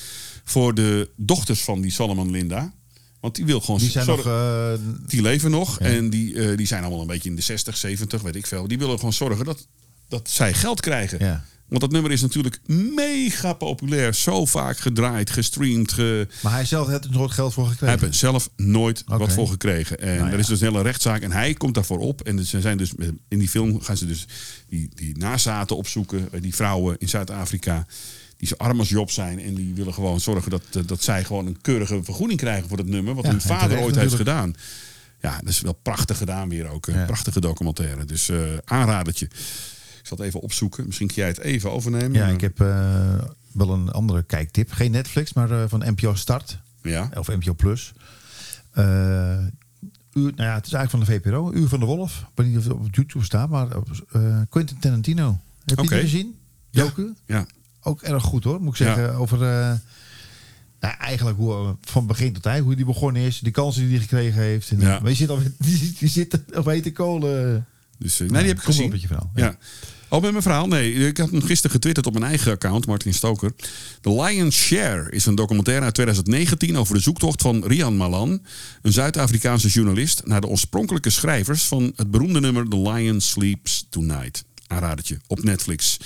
voor de dochters van die Solomon Linda. Want die wil gewoon Die zijn nog... eh, die leven nog en die, eh, die zijn allemaal een beetje in de 60, 70, weet ik veel. Die willen gewoon zorgen dat, dat zij geld krijgen. Ja. Want dat nummer is natuurlijk mega populair. Zo vaak gedraaid, gestreamd. Ge... maar hij zelf heeft er nooit geld voor Hij gekregen. heeft er zelf nooit wat voor gekregen. En Nou er is dus een hele rechtszaak. En hij komt daarvoor op. En ze zijn dus, in die film gaan ze dus die, die nazaten opzoeken. eh, Die vrouwen in Zuid-Afrika. Die zo arm als Job zijn. En die willen gewoon zorgen dat, eh, dat zij gewoon een keurige vergoeding krijgen voor dat nummer. Wat Ja, hun vader ooit heeft gedaan. Ja, dat is wel prachtig gedaan weer ook. Een Ja. prachtige documentaire. Dus eh aanradertje. Ik zal het even opzoeken. Misschien kun jij het even overnemen. Ja, ik heb eh, wel een andere kijktip. Geen Netflix, maar van NPO Start. Ja. Of NPO Plus. Uur, nou ja, het is eigenlijk van de VPRO. Uur van de Wolf. Ik weet niet of het op YouTube staat, maar Quentin Tarantino. Heb je die gezien? Ja. Ja. Ook erg goed hoor, moet ik zeggen. Over eh, nou, eigenlijk hoe, eh, van begin tot eind, hoe die begonnen is. Die kansen die hij gekregen heeft. En, Ja. Maar je zit, al, [laughs] die, die zit op hete kolen. Dus, eh, nee, die heb ik Kom gezien. op met je verhaal. Ja. Oh, met mijn verhaal? Nee, ik had hem gisteren getwitterd op mijn eigen account, Martin Stoker. The Lion's Share is een documentaire uit 2019 over de zoektocht van Rian Malan, een Zuid-Afrikaanse journalist, naar de oorspronkelijke schrijvers van het beroemde nummer The Lion Sleeps Tonight. Aanradertje op Netflix.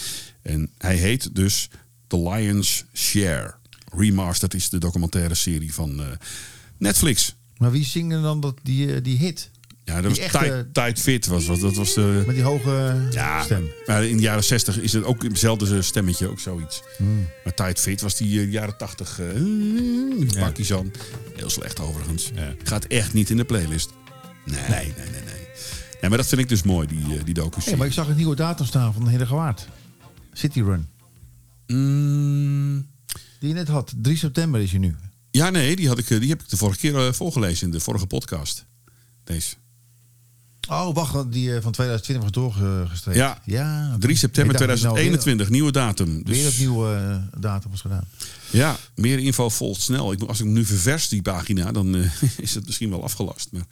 En hij heet dus The Lion's Share. Remastered is de documentaire serie van eh, Netflix. Maar wie zingen dan dat, die, eh, die hit? Ja, dat Die was echte- Tight, Fit. Was, was, dat was de, Met die hoge ja, stem. Maar in de jaren 60 is het ook hetzelfde stemmetje, ook zoiets. Hmm. Maar Tight Fit was die eh, jaren 80. eh die pakjes aan. Heel slecht overigens. Gaat echt niet in de playlist. Nee, nee, nee, nee. nee. maar dat vind ik dus mooi, die, eh, die docu Hey, maar ik zag een nieuwe datum staan van Heerdegewaard. City Run. Mm, Die je net had. 3 september is je nu. ja, nee, die, had ik, eh, die heb ik de vorige keer eh, voorgelezen in de vorige podcast. Deze. Oh, wacht, die eh, van 2020 was doorgestreken. Ja. ja 3 september Ik dacht dat je nou 2021, nieuwe datum. Weer, weer Dus, het nieuwe eh, datum was gedaan. ja, meer info volgt snel. Ik, als ik nu ververs, die pagina, dan [laughs] is het misschien wel afgelast. Maar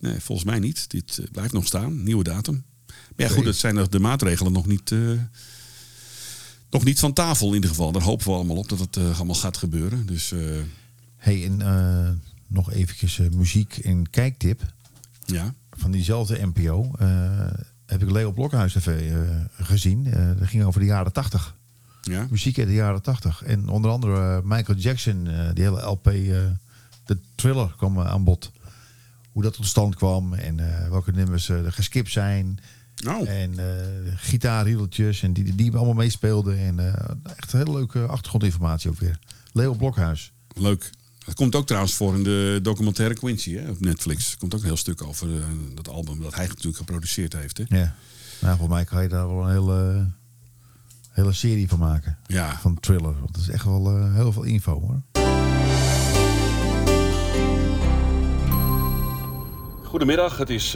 nee, volgens mij niet. Dit blijft nog staan, nieuwe datum. Maar ja, goed, dat zijn de- maatregelen nog niet, nog niet van tafel in ieder geval. Daar hopen we allemaal op dat het eh, allemaal gaat gebeuren. Dus eh, hey, en eh, nog eventjes muziek en kijktip. ja, Van diezelfde NPO heb ik Leo Blokhuis TV gezien. Dat ging over de jaren 80. ja. Muziek uit de jaren 80. En onder andere Michael Jackson, die hele LP, de thriller kwam aan bod. Hoe dat tot stand kwam en welke nummers er geskipt zijn. Nou, En eh gitaarriedeltjes en die, die allemaal meespeelden. En eh, echt hele leuke achtergrondinformatie ook weer. Leo Blokhuis. leuk. Dat komt ook trouwens voor in de documentaire Quincy hè, op Netflix. Er komt ook een heel stuk over eh, dat album dat hij natuurlijk geproduceerd heeft. Hè? Ja. Nou, volgens mij kan je daar wel een hele, hele serie van maken. Ja, Van thriller. Want dat is echt wel heel veel info hoor. Goedemiddag, het is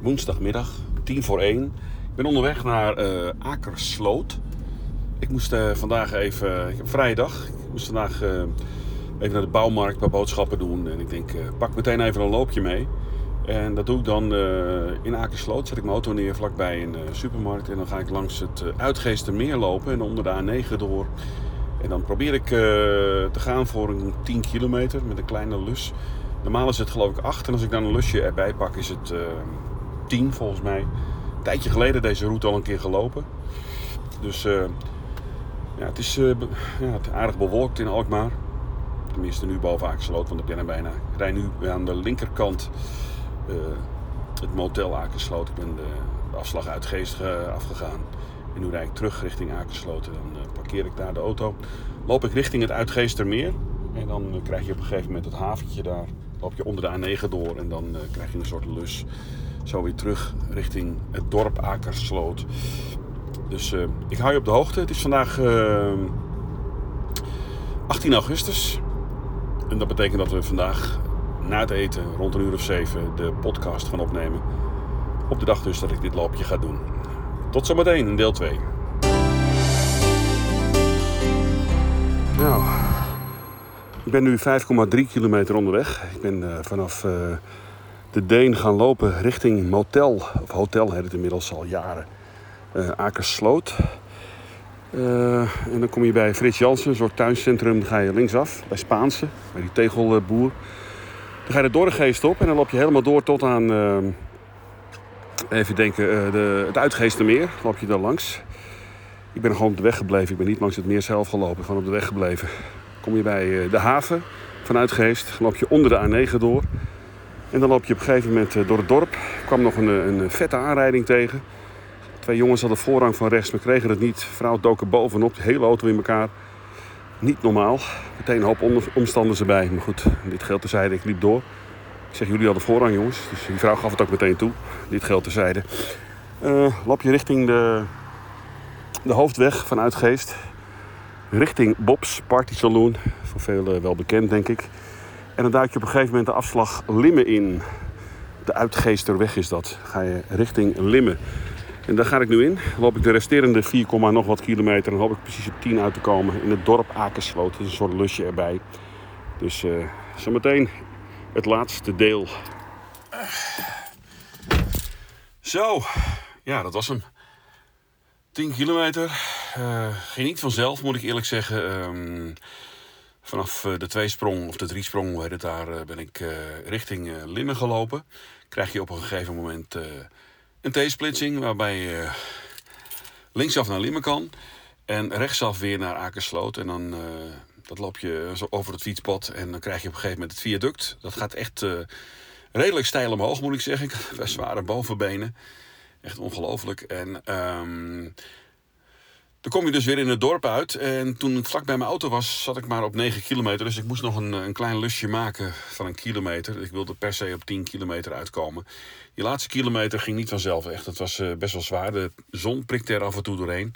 woensdagmiddag, tien voor één. Ik ben onderweg naar eh, Akersloot. Ik moest eh, vandaag even, ik heb een vrije dag. Ik moest vandaag eh, even naar de bouwmarkt, een paar boodschappen doen. En ik denk, pak meteen even een loopje mee. En dat doe ik dan in Akersloot. Zet ik mijn auto neer vlakbij een supermarkt. En dan ga ik langs het uh, Uitgeestermeer lopen en onder de A9 door. En dan probeer ik te gaan voor een 10 kilometer met een kleine lus. Normaal is het geloof ik 8. En als ik dan een lusje erbij pak is het 10 volgens mij. Een tijdje geleden deze route al een keer gelopen. Dus eh, ja, het is eh, ja, het aardig bewolkt in Alkmaar. Tenminste nu boven Akersloot, want ik ben er bijna. Ik rij nu aan de linkerkant eh, het motel Akersloot. Ik ben de, afslag uit Geest afgegaan. En nu rijd ik terug richting Akersloot. Dan parkeer ik daar de auto. Loop ik richting het Uitgeestermeer. En dan krijg je op een gegeven moment het haventje daar. Loop je onder de A9 door en dan krijg je een soort lus. Zo weer terug richting het dorp Akersloot. Dus eh, ik hou je op de hoogte. Het is vandaag eh, 18 augustus. En dat betekent dat we vandaag na het eten rond een uur of zeven de podcast gaan opnemen. Op de dag dus dat ik dit loopje ga doen. Tot zometeen in deel 2. Nou, ik ben nu 5,3 kilometer onderweg. Ik ben eh, vanaf de Deen gaan lopen richting motel, of hotel heet het inmiddels al jaren, eh Akersloot. Eh, en dan kom je bij Frits Jansen, een soort tuincentrum. Dan ga je linksaf, bij Spaanse, bij die tegelboer. Dan ga je de Dorregeest op en dan loop je helemaal door tot aan, eh, even denken, de, het. Loop je daar langs. Ik ben gewoon op de weg gebleven. Ik ben niet langs het meer zelf gelopen, gewoon op de weg gebleven. Kom je bij de haven van Uitgeest. Dan loop je onder de A9 door. En dan loop je op een gegeven moment eh, door het dorp. Ik kwam nog een, een vette aanrijding tegen. Twee jongens hadden voorrang van rechts, maar kregen het niet. Vrouw dook er bovenop, de hele auto in elkaar. Niet normaal. Meteen een hoop omstanders erbij. Maar goed, dit geldt terzijde. Ik liep door. Ik zeg, jullie hadden voorrang jongens. Dus die vrouw gaf het ook meteen toe. Dit geldt terzijde. Eh loop je richting de, de hoofdweg vanuit Geest. Richting Bob's Party Saloon. Voor velen wel bekend, denk ik. En dan duik je op een gegeven moment de afslag Limmen in. De Uitgeesterweg is dat. Ga je richting Limmen. En daar ga ik nu in. Loop ik de resterende 4, komma nog wat kilometer. En hoop ik precies op 10 uit te komen in het dorp Akersloot. Dat is een soort lusje erbij. Dus eh zometeen het laatste deel. Zo, ja, dat was hem. 10 kilometer. Eh, ging niet vanzelf, moet ik eerlijk zeggen. Ehm, vanaf eh, de tweesprong of de driesprong, hoe heet het daar, eh, ben ik eh, richting Limmen gelopen. Krijg je op een gegeven moment een T-splitsing waarbij je linksaf naar Limmen kan. En rechtsaf weer naar Akersloot. En dan dat loop je zo over het fietspad. En dan krijg je op een gegeven moment het viaduct. Dat gaat echt redelijk steil omhoog, moet ik zeggen. Ik had zware bovenbenen. Echt ongelooflijk. En ehm, dan kom je dus weer in het dorp uit. En toen ik vlak bij mijn auto was, zat ik maar op 9 kilometer. Dus ik moest nog een, een klein lusje maken van een kilometer. Ik wilde per se op 10 kilometer uitkomen. Die laatste kilometer ging niet vanzelf echt. Het was eh, best wel zwaar. De zon prikte er af en toe doorheen.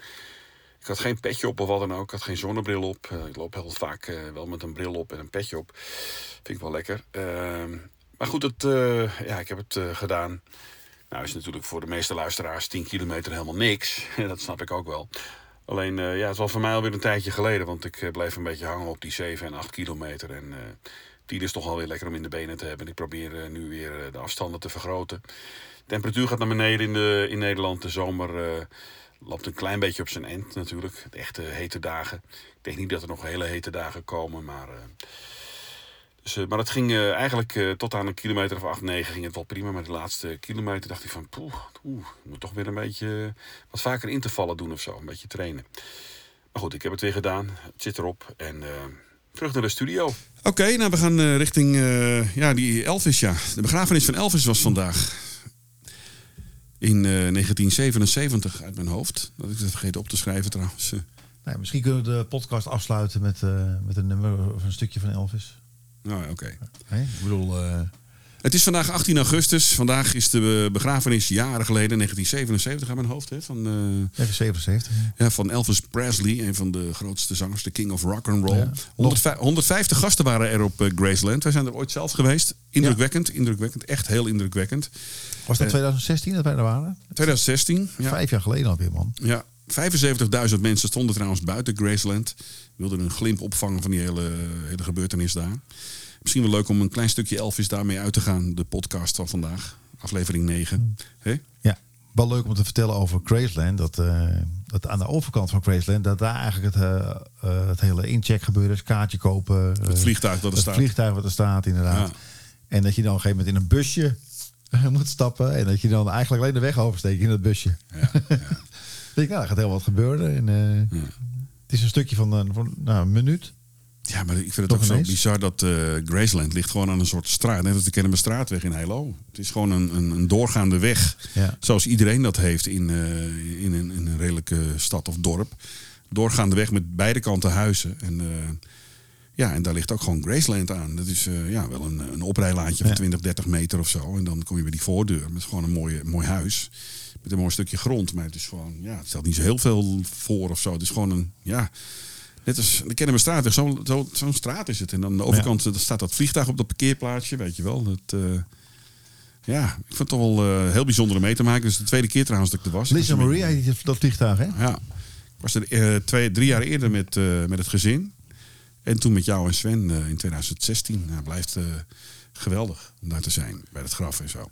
Ik had geen petje op of wat dan ook. Ik had geen zonnebril op. Eh, ik loop heel vaak eh, wel met een bril op en een petje op. Vind ik wel lekker. Ehm, Maar goed, het, ja, ik heb het gedaan. Nou is natuurlijk voor de meeste luisteraars 10 kilometer helemaal niks. [laughs] dat snap ik ook wel. Alleen, eh, ja, het was voor mij alweer een tijdje geleden. Want ik eh, bleef een beetje hangen op die 7 en 8 kilometer. En eh 10 is toch alweer lekker om in de benen te hebben. Ik probeer eh, nu weer eh, de afstanden te vergroten. De temperatuur gaat naar beneden in, de, in Nederland. De zomer eh, loopt een klein beetje op zijn eind natuurlijk. De echte hete dagen. Ik denk niet dat er nog hele hete dagen komen. Maar, eh, dus, maar het ging eh, eigenlijk eh, tot aan een kilometer of 8, 9 ging het wel prima. Maar de laatste kilometer dacht ik van... Poeh, oeh, ik moet toch weer een beetje eh, wat vaker intervallen doen of zo. Een beetje trainen. Maar goed, ik heb het weer gedaan. Het zit erop. En eh, terug naar de studio. Oké, nou we gaan eh, richting eh, ja, die Elvis. Ja. De begrafenis van Elvis was vandaag. In eh, 1977 uit mijn hoofd. Dat ik het vergeten op te schrijven trouwens. Nou, misschien kunnen we de podcast afsluiten met, eh, met een nummer of een stukje van Elvis. Nou, oké. Hè? Ik bedoel, eh, Het is vandaag 18 augustus. Vandaag is de eh, begrafenis jaren geleden, 1977 aan mijn hoofd. Hè, van, eh, even 77. ja. ja, van Elvis Presley, een van de grootste zangers, de King of Rock and Roll. Ja. 105 150 gasten waren er op eh, Graceland. Wij zijn er ooit zelf geweest. Indrukwekkend, indrukwekkend, echt heel indrukwekkend. Was dat Eh, 2016 dat wij er waren? 2016, ja. Vijf jaar geleden alweer, man. Ja, 75.000 mensen stonden trouwens buiten Graceland. Wilden een glimp opvangen van die hele, hele gebeurtenis daar. Misschien wel leuk om een klein stukje Elvis daarmee uit te gaan. De podcast van vandaag, aflevering 9. Hè? Ja, wel leuk om te vertellen over Graceland. Dat, eh, dat aan de overkant van Graceland, dat daar eigenlijk het, eh, eh, het hele incheck gebeuren is. Kaartje kopen. Het vliegtuig dat er het staat. vliegtuig wat er staat, inderdaad. Ja. En dat je dan op een gegeven moment in een busje moet stappen. En dat je dan eigenlijk alleen de weg oversteekt in dat busje. Ja, ja. Denk ik, nou, er gaat heel wat gebeuren. En, eh, Het is een stukje van, eh, van nou, een minuut. Ja, maar ik vind het Toch ook zo bizar dat eh, Graceland ligt gewoon aan een soort straat. Net als de Kennemerstraatweg in Heilo. Het is gewoon een, een, een doorgaande weg. Ja. Zoals iedereen dat heeft in, in, een, in een redelijke stad of dorp. Doorgaande weg met beide kanten huizen. En, ja, en daar ligt ook gewoon Graceland aan. Dat is ja, wel een, een oprijlaantje van Ja. 20, 30 meter of zo. En dan kom je bij die voordeur. met gewoon een mooi, mooi huis. Met een mooi stukje grond. Maar het is gewoon, ja, het stelt niet zo heel veel voor of zo. Het is gewoon een, ja... Net als de Kennemerstraatweg, zo'n zo, zo'n straat is het. En aan de overkant eh, staat dat vliegtuig op dat parkeerplaatsje, weet je wel. Dat, eh, ja, ik vond het toch wel eh, heel bijzonder om mee te maken. Dus de tweede keer trouwens dat ik er was. Lisa een Maria dat vliegtuig, hè? ja, ik was er eh, twee, drie jaar eerder met, met het gezin. En toen met jou en Sven in 2016. Nou, blijft geweldig om daar te zijn bij het graf en zo.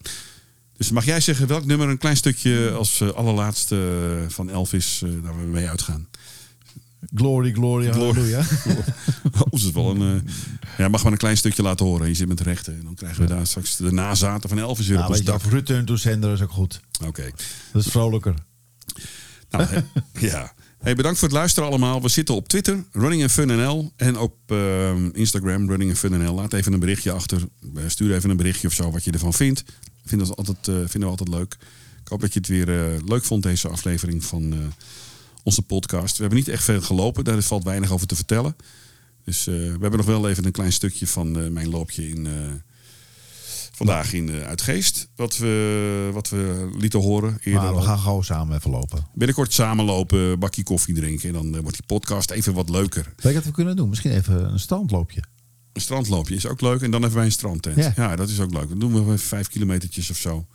Dus mag jij zeggen welk nummer een klein stukje als eh, allerlaatste eh, van Elvis eh daar we mee uitgaan? Glory, glory, Glory. halleluja. [laughs] Ons is wel een. eh, ja, mag gewoon een klein stukje laten horen. Je zit met rechten. En dan krijgen we daar straks de nazaten van Elvis weer Nou, op ons dak. Return to Sender is ook goed. Oké. Dat is vrolijker. Nou, [laughs] ja. Hey, bedankt voor het luisteren allemaal. We zitten op Twitter, Running and Fun NL. En op Instagram, Running and Fun NL. Laat even een berichtje achter. Eh, Stuur even een berichtje of zo, wat je ervan vindt. Vinden, we altijd, eh, vinden we altijd leuk. Ik hoop dat je het weer eh, leuk vond, deze aflevering van eh, onze podcast. We hebben niet echt veel gelopen. Daar valt weinig over te vertellen. Dus eh, we hebben nog wel even een klein stukje van eh, mijn loopje in... eh, Vandaag in Uitgeest, wat we, wat we lieten horen eerder. Maar we al. gaan gewoon samen even lopen. Binnenkort samenlopen, bakje koffie drinken. En dan eh, wordt die podcast even wat leuker. Weet je wat we kunnen doen? Misschien even een strandloopje. Een strandloopje is ook leuk. En dan even bij een strandtent. Ja, Ja. dat is ook leuk. Dan doen we vijf kilometertjes of zo.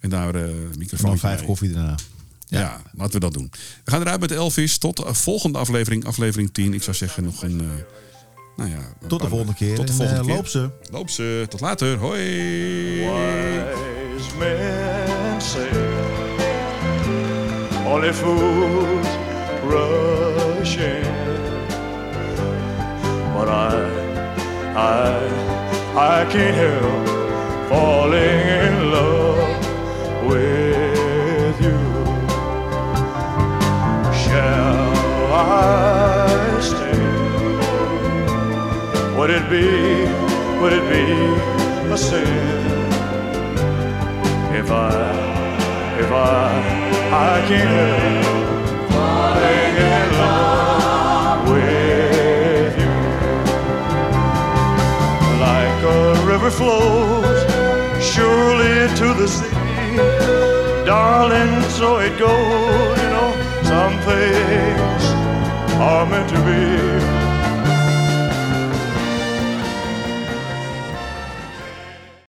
En daar eh En microfoon. dan vijf koffie daarna. Ja. laten we dat doen. We gaan eruit met Elvis. Tot de volgende aflevering, aflevering 10. Ik zou zeggen nog een... eh, nou ja, een Tot de volgende keer. Tot de En, volgende eh, keer. loop ze. Loop ze. Tot later. Hoi. Wise men say only fools rush in, but I, I, I can't help falling in love with you. Shall I stay? Would it be, would it be a sin if I, if I, I can't help falling in love river flows surely to the sea, darling, so it goes, you know, some things are meant to be.